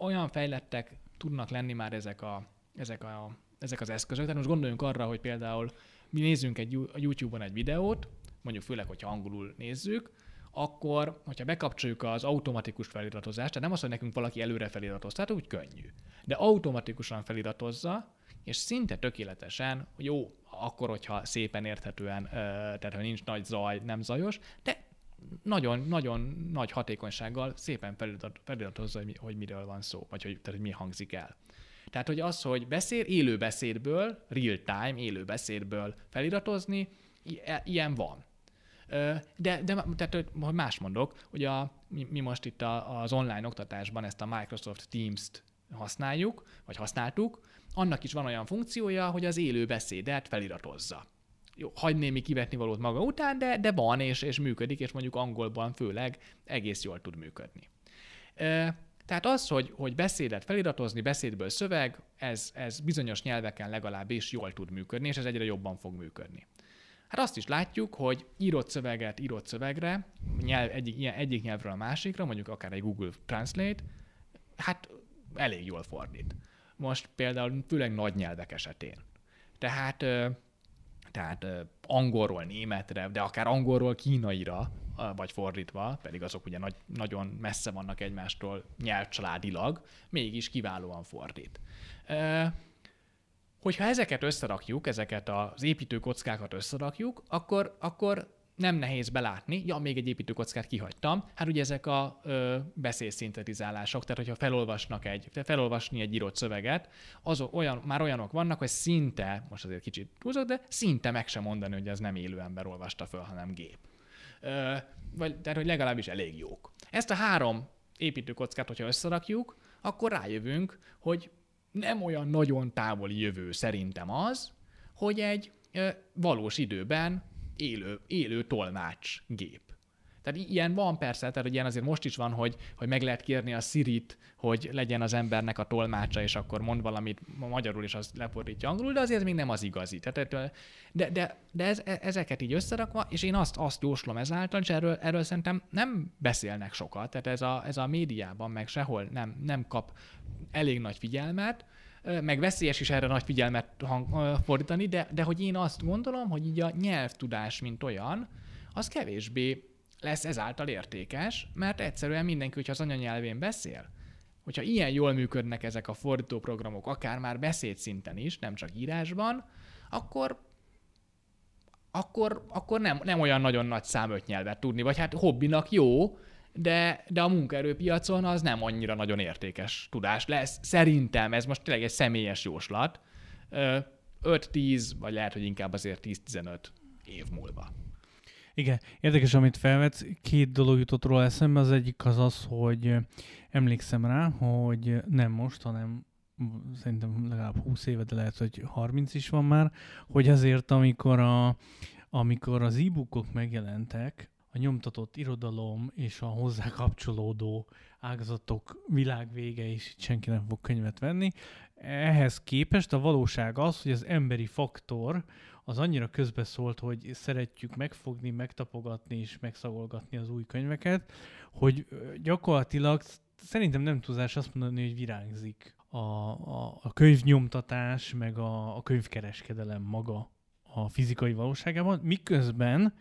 C: olyan fejlettek tudnak lenni már ezek, a, ezek, a, ezek az eszközök. Tehát most gondoljunk arra, hogy például mi nézzünk egy YouTube-on egy videót, mondjuk főleg, hogyha angolul nézzük, akkor, hogyha bekapcsoljuk az automatikus feliratozást, tehát nem az, hogy nekünk valaki előre feliratoz, tehát úgy könnyű, de automatikusan feliratozza, és szinte tökéletesen, jó, akkor, hogyha szépen érthetően, tehát ha nincs nagy zaj, nem zajos, de nagyon-nagyon nagy hatékonysággal szépen feliratozza, hogy, hogy miről van szó, vagy hogy, tehát, hogy mi hangzik el. Tehát, hogy az, hogy beszél, élő beszédből, real time, élő beszédből feliratozni, e, ilyen van. De, de tehát, hogy más mondok, hogy a, mi, mi most itt a, az online oktatásban ezt a Microsoft Teams-t használjuk, vagy használtuk, annak is van olyan funkciója, hogy az élő beszédet feliratozza. Jó, hagy némi kivetni valót maga után, de, de van, és, és működik, és mondjuk angolban főleg egész jól tud működni. Tehát az, hogy, hogy beszédet feliratozni, beszédből szöveg, ez, ez bizonyos nyelveken legalábbis jól tud működni, és ez egyre jobban fog működni. Hát azt is látjuk, hogy írott szöveget írott szövegre, nyelv, egyik, egyik nyelvről a másikra, mondjuk akár egy Google Translate, hát elég jól fordít. Most például főleg nagy nyelvek esetén. Tehát, tehát angolról németre, de akár angolról kínaira, vagy fordítva, pedig azok ugye nagy, nagyon messze vannak egymástól nyelvcsaládilag, mégis kiválóan fordít. Hogyha ezeket összerakjuk, ezeket az építőkockákat összerakjuk, akkor, akkor nem nehéz belátni, ja, még egy építőkockát kihagytam, hát ugye ezek a ö, beszédszintetizálások, tehát hogyha felolvasnak egy, felolvasni egy írott szöveget, azok olyan, már olyanok vannak, hogy szinte, most azért kicsit túlzok, de szinte meg sem mondani, hogy ez nem élő ember olvasta föl, hanem gép. Ö, vagy, tehát, hogy legalábbis elég jók. Ezt a három építőkockát, hogyha összerakjuk, akkor rájövünk, hogy nem olyan nagyon távoli jövő szerintem az, hogy egy valós időben élő, élő tolmács gép. Tehát ilyen van persze, tehát ilyen azért most is van, hogy, hogy meg lehet kérni a Sirit, hogy legyen az embernek a tolmácsa, és akkor mond valamit magyarul, és az lefordítja angolul, de azért még nem az igazi. Tehát, de de, de ez, e, ezeket így összerakva, és én azt, azt jóslom ezáltal, és erről, erről szerintem nem beszélnek sokat, tehát ez a, ez a médiában meg sehol nem, nem kap elég nagy figyelmet, meg veszélyes is erre nagy figyelmet hang, fordítani, de, de hogy én azt gondolom, hogy így a nyelvtudás, mint olyan, az kevésbé lesz ezáltal értékes, mert egyszerűen mindenki, hogyha az anyanyelvén beszél, hogyha ilyen jól működnek ezek a fordítóprogramok, akár már beszédszinten is, nem csak írásban, akkor akkor, akkor nem, nem olyan nagyon nagy szám öt nyelvet tudni, vagy hát hobbinak jó, de, de a munkaerőpiacon az nem annyira nagyon értékes tudás lesz. Szerintem ez most tényleg egy személyes jóslat. 5-10, vagy lehet, hogy inkább azért 10-15 év múlva.
B: Igen, érdekes, amit felvetsz. Két dolog jutott róla eszembe. Az egyik az az, hogy emlékszem rá, hogy nem most, hanem szerintem legalább 20 éve, de lehet, hogy 30 is van már, hogy azért, amikor, a, amikor az e-bookok megjelentek, a nyomtatott irodalom és a hozzá kapcsolódó ágazatok világvége is itt senki nem fog könyvet venni. Ehhez képest a valóság az, hogy az emberi faktor az annyira közbeszólt, hogy szeretjük megfogni, megtapogatni és megszagolgatni az új könyveket, hogy gyakorlatilag szerintem nem túlzás azt mondani, hogy virágzik a, a, a könyvnyomtatás, meg a, a könyvkereskedelem maga a fizikai valóságában, miközben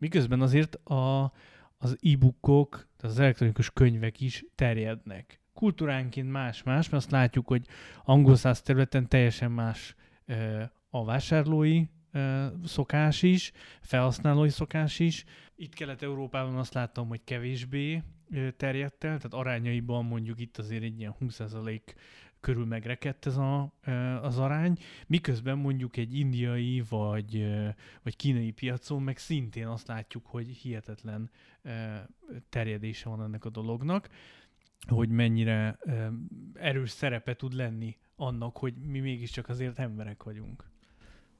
B: Miközben azért a, az e-bookok, tehát az elektronikus könyvek is terjednek. Kultúránként más-más, mert azt látjuk, hogy angol száz területen teljesen más a vásárlói szokás is, felhasználói szokás is. Itt Kelet-Európában azt látom, hogy kevésbé terjedt el, tehát arányaiban mondjuk itt azért egy ilyen 20% körül megrekedt ez a, az arány, miközben mondjuk egy indiai vagy, vagy kínai piacon meg szintén azt látjuk, hogy hihetetlen terjedése van ennek a dolognak, hogy mennyire erős szerepe tud lenni annak, hogy mi mégiscsak azért emberek vagyunk.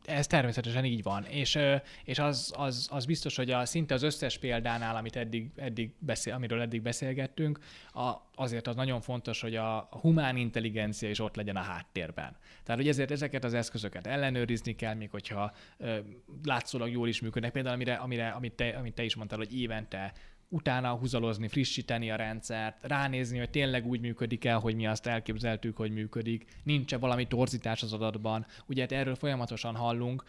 C: Ez természetesen így van, és, és az, az, az biztos, hogy a, szinte az összes példánál, amit eddig, eddig beszél, amiről eddig beszélgettünk, a, azért az nagyon fontos, hogy a, humán intelligencia is ott legyen a háttérben. Tehát, hogy ezért ezeket az eszközöket ellenőrizni kell, még hogyha ö, látszólag jól is működnek. Például, amire, amire, amit, te, amit te is mondtál, hogy évente utána húzalozni, frissíteni a rendszert, ránézni, hogy tényleg úgy működik el, hogy mi azt elképzeltük, hogy működik, nincs-e valami torzítás az adatban. Ugye hát erről folyamatosan hallunk,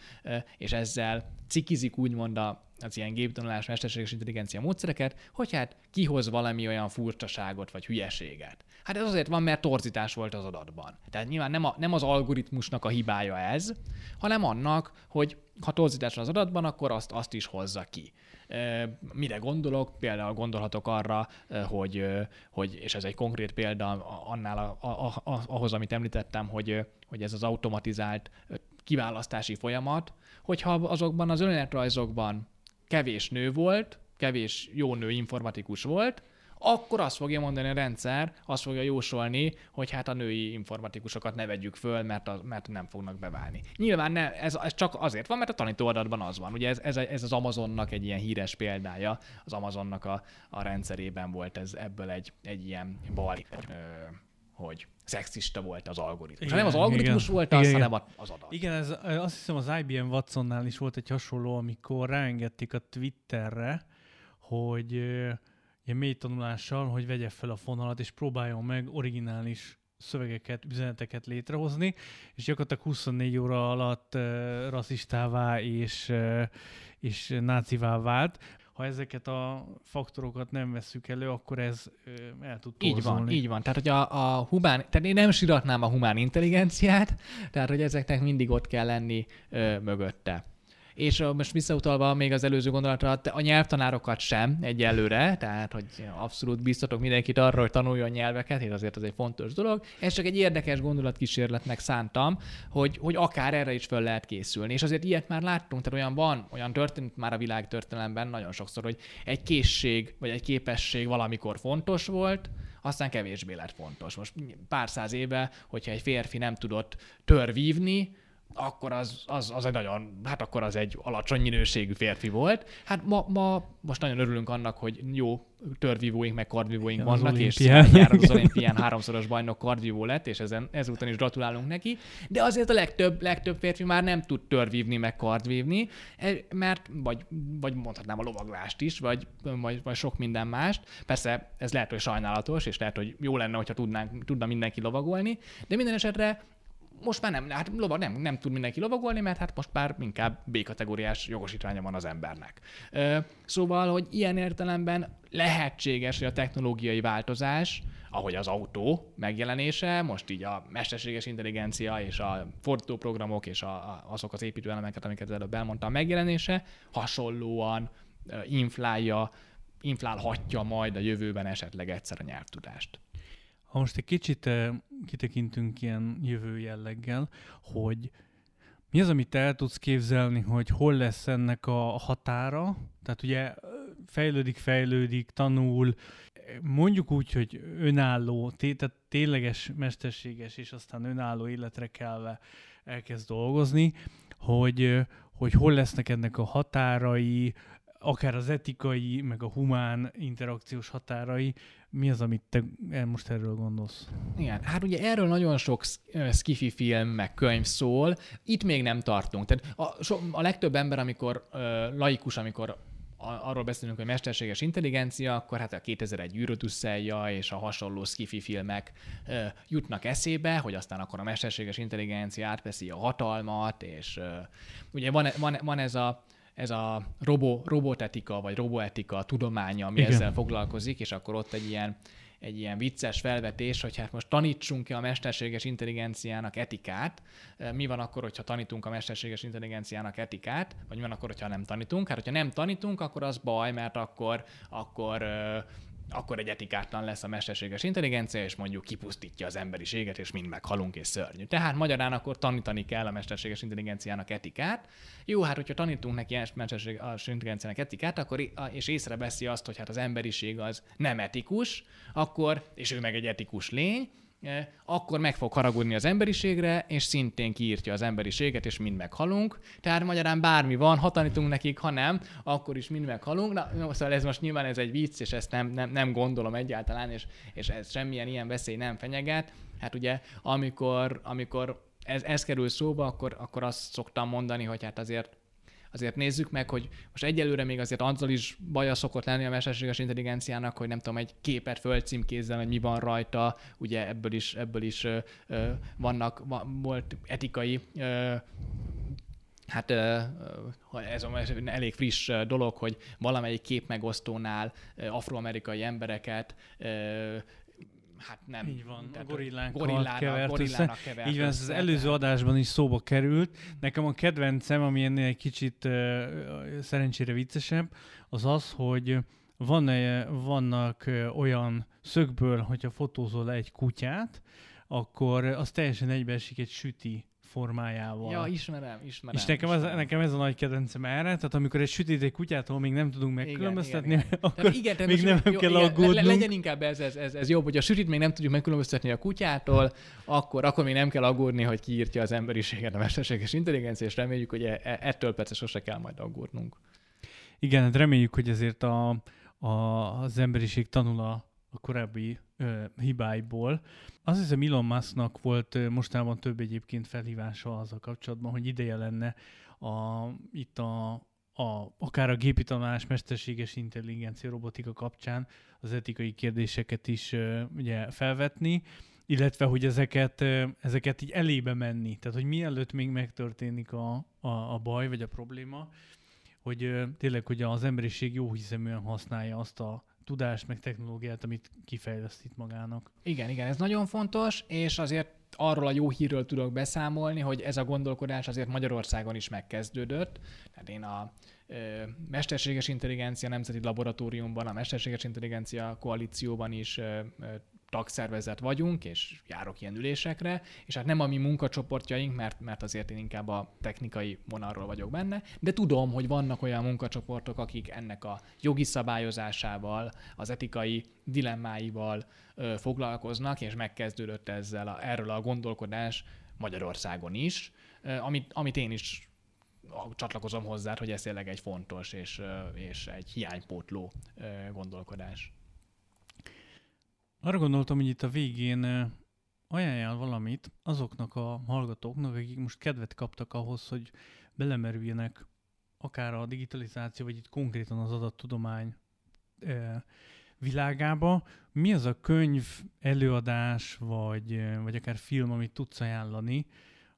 C: és ezzel cikizik úgymond a, az ilyen géptanulás, mesterséges intelligencia módszereket, hogy hát kihoz valami olyan furcsaságot vagy hülyeséget. Hát ez azért van, mert torzítás volt az adatban. Tehát nyilván nem, a, nem az algoritmusnak a hibája ez, hanem annak, hogy ha torzítás van az adatban, akkor azt, azt is hozza ki. Mire gondolok? Például gondolhatok arra, hogy, hogy és ez egy konkrét példa annál a, a, a, ahhoz, amit említettem, hogy, hogy ez az automatizált kiválasztási folyamat, hogyha azokban az önéletrajzokban kevés nő volt, kevés jó nő informatikus volt, akkor azt fogja mondani a rendszer, azt fogja jósolni, hogy hát a női informatikusokat ne vegyük föl, mert, az, mert nem fognak beválni. Nyilván ne, ez, ez csak azért van, mert a tanítóadatban az van. Ugye ez, ez, ez az Amazonnak egy ilyen híres példája, az Amazonnak a, a rendszerében volt ez ebből egy, egy ilyen bal, ö, hogy szexista volt az algoritmus. Igen, nem az algoritmus igen, volt az, igen, hanem az adat.
B: Igen, ez, azt hiszem az IBM Watsonnál is volt egy hasonló, amikor ráengedték a Twitterre, hogy ilyen mély tanulással, hogy vegye fel a fonalat, és próbáljon meg originális szövegeket, üzeneteket létrehozni, és gyakorlatilag 24 óra alatt uh, rasszistává és, uh, és nácivá vált. Ha ezeket a faktorokat nem vesszük elő, akkor ez el tud torzolni.
C: Így van, így van. Tehát, hogy a, a humán, tehát én nem siratnám a humán intelligenciát, tehát, hogy ezeknek mindig ott kell lenni uh, mögötte és most visszautalva még az előző gondolatra, a nyelvtanárokat sem egyelőre, tehát hogy abszolút biztatok mindenkit arra, hogy tanuljon nyelveket, és azért ez egy fontos dolog. Ez csak egy érdekes gondolatkísérletnek szántam, hogy, hogy akár erre is fel lehet készülni. És azért ilyet már láttunk, tehát olyan van, olyan történt már a világ történelemben nagyon sokszor, hogy egy készség vagy egy képesség valamikor fontos volt, aztán kevésbé lett fontos. Most pár száz éve, hogyha egy férfi nem tudott törvívni, akkor az, az, az egy nagyon, hát akkor az egy alacsony minőségű férfi volt. Hát ma, ma most nagyon örülünk annak, hogy jó törvívóink, meg kardvívóink vannak, és jár az olimpián háromszoros bajnok kardvívó lett, és ezen, ezúton is gratulálunk neki, de azért a legtöbb, legtöbb férfi már nem tud törvívni, meg kardvívni, e, mert, vagy, vagy mondhatnám a lovaglást is, vagy, vagy, vagy sok minden mást. Persze ez lehet, hogy sajnálatos, és lehet, hogy jó lenne, hogyha tudnánk, tudna mindenki lovagolni, de minden esetre most már nem, hát lovag, nem, nem tud mindenki lovagolni, mert hát most már inkább B-kategóriás jogosítványa van az embernek. Szóval, hogy ilyen értelemben lehetséges, hogy a technológiai változás, ahogy az autó megjelenése, most így a mesterséges intelligencia és a fordítóprogramok és a, azok az építőelemeket, amiket előbb elmondtam, megjelenése hasonlóan inflálja, inflálhatja majd a jövőben esetleg egyszer a nyelvtudást.
B: Ha most egy kicsit eh, kitekintünk ilyen jövő jelleggel, hogy mi az, amit el tudsz képzelni, hogy hol lesz ennek a határa? Tehát ugye eh, fejlődik, fejlődik, tanul, mondjuk úgy, hogy önálló, tehát tényleges, mesterséges, és aztán önálló életre kelve elkezd dolgozni, hogy, eh, hogy hol lesznek ennek a határai, akár az etikai, meg a humán interakciós határai, mi az, amit te most erről gondolsz?
C: Igen, hát ugye erről nagyon sok skifi film, meg könyv szól, itt még nem tartunk. Tehát a, so, a legtöbb ember, amikor laikus, amikor arról beszélünk, hogy mesterséges intelligencia, akkor hát a 2001 űrödüsszelja és a hasonló skifi filmek uh, jutnak eszébe, hogy aztán akkor a mesterséges intelligencia átveszi a hatalmat, és uh, ugye van, van, van ez a ez a robo, robotetika, vagy roboetika tudománya, ami Igen. ezzel foglalkozik, és akkor ott egy ilyen, egy ilyen vicces felvetés, hogy hát most tanítsunk ki a mesterséges intelligenciának etikát. Mi van akkor, hogyha tanítunk a mesterséges intelligenciának etikát, vagy mi van akkor, hogyha nem tanítunk? Hát, hogyha nem tanítunk, akkor az baj, mert akkor, akkor akkor egy etikátlan lesz a mesterséges intelligencia, és mondjuk kipusztítja az emberiséget, és mind meghalunk, és szörnyű. Tehát magyarán akkor tanítani kell a mesterséges intelligenciának etikát. Jó, hát hogyha tanítunk neki a mesterséges intelligenciának etikát, akkor, és észreveszi azt, hogy hát az emberiség az nem etikus, akkor, és ő meg egy etikus lény, akkor meg fog haragudni az emberiségre, és szintén kiírtja az emberiséget, és mind meghalunk. Tehát magyarán bármi van, ha tanítunk nekik, ha nem, akkor is mind meghalunk. Na, szóval ez most nyilván ez egy vicc, és ezt nem, nem, nem gondolom egyáltalán, és, és ez semmilyen ilyen veszély nem fenyeget. Hát ugye, amikor, amikor ez, ez kerül szóba, akkor, akkor azt szoktam mondani, hogy hát azért azért nézzük meg, hogy most egyelőre még azért azzal is baja szokott lenni a mesterséges intelligenciának, hogy nem tudom, egy képet fölcímkézzen, hogy mi van rajta, ugye ebből is, ebből is ö, vannak, volt etikai ö, Hát ez elég friss dolog, hogy valamelyik képmegosztónál afroamerikai embereket hát nem.
B: Így van, a gorillánk gorillának, gorillának kevert Így van, ez az előző adásban is szóba került. Nekem a kedvencem, ami ennél egy kicsit uh, szerencsére viccesebb, az az, hogy van, vannak olyan szögből, hogyha fotózol egy kutyát, akkor az teljesen egybeesik egy süti formájával.
C: Ja, ismerem, ismerem.
B: És nekem,
C: ismerem.
B: Az, nekem ez a nagy kedvencem erre, tehát amikor egy sütít egy kutyától még nem tudunk megkülönböztetni, igen, igen. akkor igen, tehát még nem jó, kell igen, aggódnunk. Le,
C: legyen inkább ez, ez, ez, ez jobb, hogy a sütit még nem tudjuk megkülönböztetni a kutyától, akkor, akkor még nem kell aggódni, hogy kiírtja az emberiséget a mesterséges intelligencia, és reméljük, hogy e, e, ettől persze sose kell majd aggódnunk.
B: Igen, hát reméljük, hogy ezért a, a, az emberiség tanul a, a korábbi ö, hibáiból. Azt hiszem Elon Musknak volt mostában több egyébként felhívása az a kapcsolatban, hogy ideje lenne a, itt a, a, akár a gépi tanulás, mesterséges intelligencia, robotika kapcsán az etikai kérdéseket is ö, ugye felvetni, illetve hogy ezeket, ö, ezeket így elébe menni. Tehát, hogy mielőtt még megtörténik a, a, a baj vagy a probléma, hogy ö, tényleg, hogy az emberiség jó hiszeműen használja azt a tudást, meg technológiát, amit kifejleszt itt magának.
C: Igen, igen, ez nagyon fontos, és azért arról a jó hírről tudok beszámolni, hogy ez a gondolkodás azért Magyarországon is megkezdődött. Tehát én a ö, Mesterséges Intelligencia Nemzeti Laboratóriumban, a Mesterséges Intelligencia Koalícióban is ö, ö, tagszervezet vagyunk, és járok ilyen ülésekre, és hát nem a mi munkacsoportjaink, mert, mert azért én inkább a technikai vonalról vagyok benne, de tudom, hogy vannak olyan munkacsoportok, akik ennek a jogi szabályozásával, az etikai dilemmáival ö, foglalkoznak, és megkezdődött ezzel a, erről a gondolkodás Magyarországon is, ö, amit, amit én is csatlakozom hozzá, hogy ez tényleg egy fontos és, és egy hiánypótló gondolkodás.
B: Arra gondoltam, hogy itt a végén ajánljál valamit azoknak a hallgatóknak, akik most kedvet kaptak ahhoz, hogy belemerüljenek akár a digitalizáció, vagy itt konkrétan az adattudomány világába. Mi az a könyv, előadás, vagy, vagy akár film, amit tudsz ajánlani,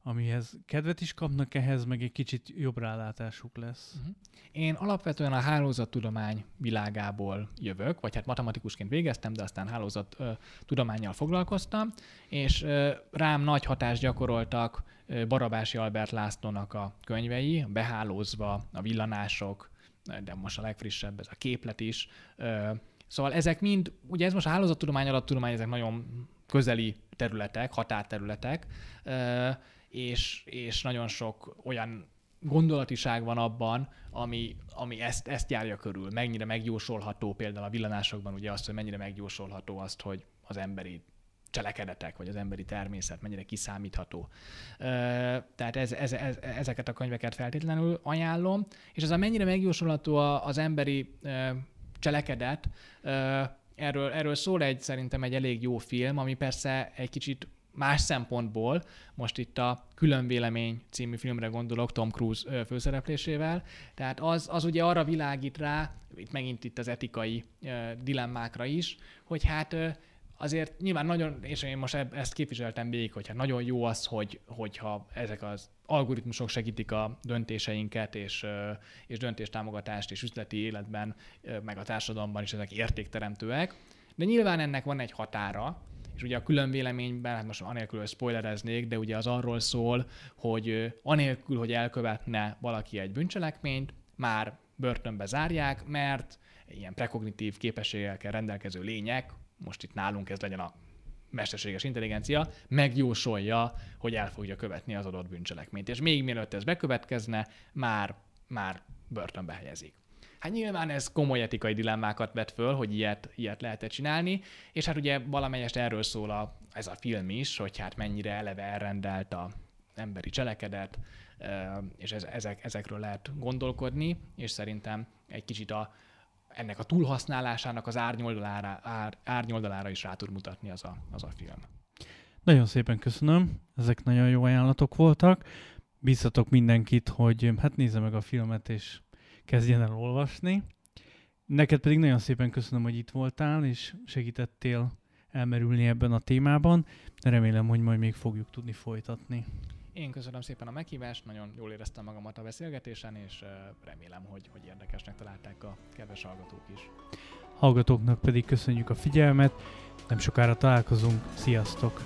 B: amihez kedvet is kapnak ehhez, meg egy kicsit jobb rálátásuk lesz. Uh-huh.
C: Én alapvetően a hálózattudomány világából jövök, vagy hát matematikusként végeztem, de aztán hálózattudományjal foglalkoztam, és rám nagy hatást gyakoroltak Barabási Albert Lászlónak a könyvei, Behálózva, a villanások, de most a legfrissebb ez a képlet is. Szóval ezek mind, ugye ez most a hálózattudomány, adattudomány, ezek nagyon közeli területek, határterületek, és, és nagyon sok olyan gondolatiság van abban, ami, ami ezt, ezt járja körül. Mennyire megjósolható például a villanásokban ugye azt, hogy mennyire megjósolható azt, hogy az emberi cselekedetek, vagy az emberi természet mennyire kiszámítható. Tehát ez, ez, ez, ezeket a könyveket feltétlenül ajánlom, és az a mennyire megjósolható az emberi cselekedet, erről, erről szól egy szerintem egy elég jó film, ami persze egy kicsit más szempontból, most itt a Külön Vélemény című filmre gondolok Tom Cruise főszereplésével, tehát az, az ugye arra világít rá, itt megint itt az etikai dilemmákra is, hogy hát azért nyilván nagyon, és én most ezt képviseltem végig, hogy hát nagyon jó az, hogy, hogyha ezek az algoritmusok segítik a döntéseinket, és, és döntéstámogatást, és üzleti életben, meg a társadalomban is ezek értékteremtőek, de nyilván ennek van egy határa, és ugye a külön véleményben, hát most anélkül, hogy spoilereznék, de ugye az arról szól, hogy anélkül, hogy elkövetne valaki egy bűncselekményt, már börtönbe zárják, mert ilyen prekognitív képességekkel rendelkező lények, most itt nálunk ez legyen a mesterséges intelligencia, megjósolja, hogy el fogja követni az adott bűncselekményt. És még mielőtt ez bekövetkezne, már, már börtönbe helyezik. Hát nyilván ez komoly etikai dilemmákat vet föl, hogy ilyet, ilyet lehet csinálni, és hát ugye valamelyest erről szól a, ez a film is, hogy hát mennyire eleve elrendelt a emberi cselekedet, és ez, ezek, ezekről lehet gondolkodni, és szerintem egy kicsit a, ennek a túlhasználásának az árnyoldalára, ár, árnyoldalára is rá tud mutatni az a, az a film.
B: Nagyon szépen köszönöm, ezek nagyon jó ajánlatok voltak. Bíztatok mindenkit, hogy hát nézze meg a filmet, és kezdjen el olvasni. Neked pedig nagyon szépen köszönöm, hogy itt voltál, és segítettél elmerülni ebben a témában. Remélem, hogy majd még fogjuk tudni folytatni.
C: Én köszönöm szépen a meghívást, nagyon jól éreztem magamat a beszélgetésen, és remélem, hogy, hogy érdekesnek találták a kedves hallgatók is.
B: Hallgatóknak pedig köszönjük a figyelmet, nem sokára találkozunk, sziasztok!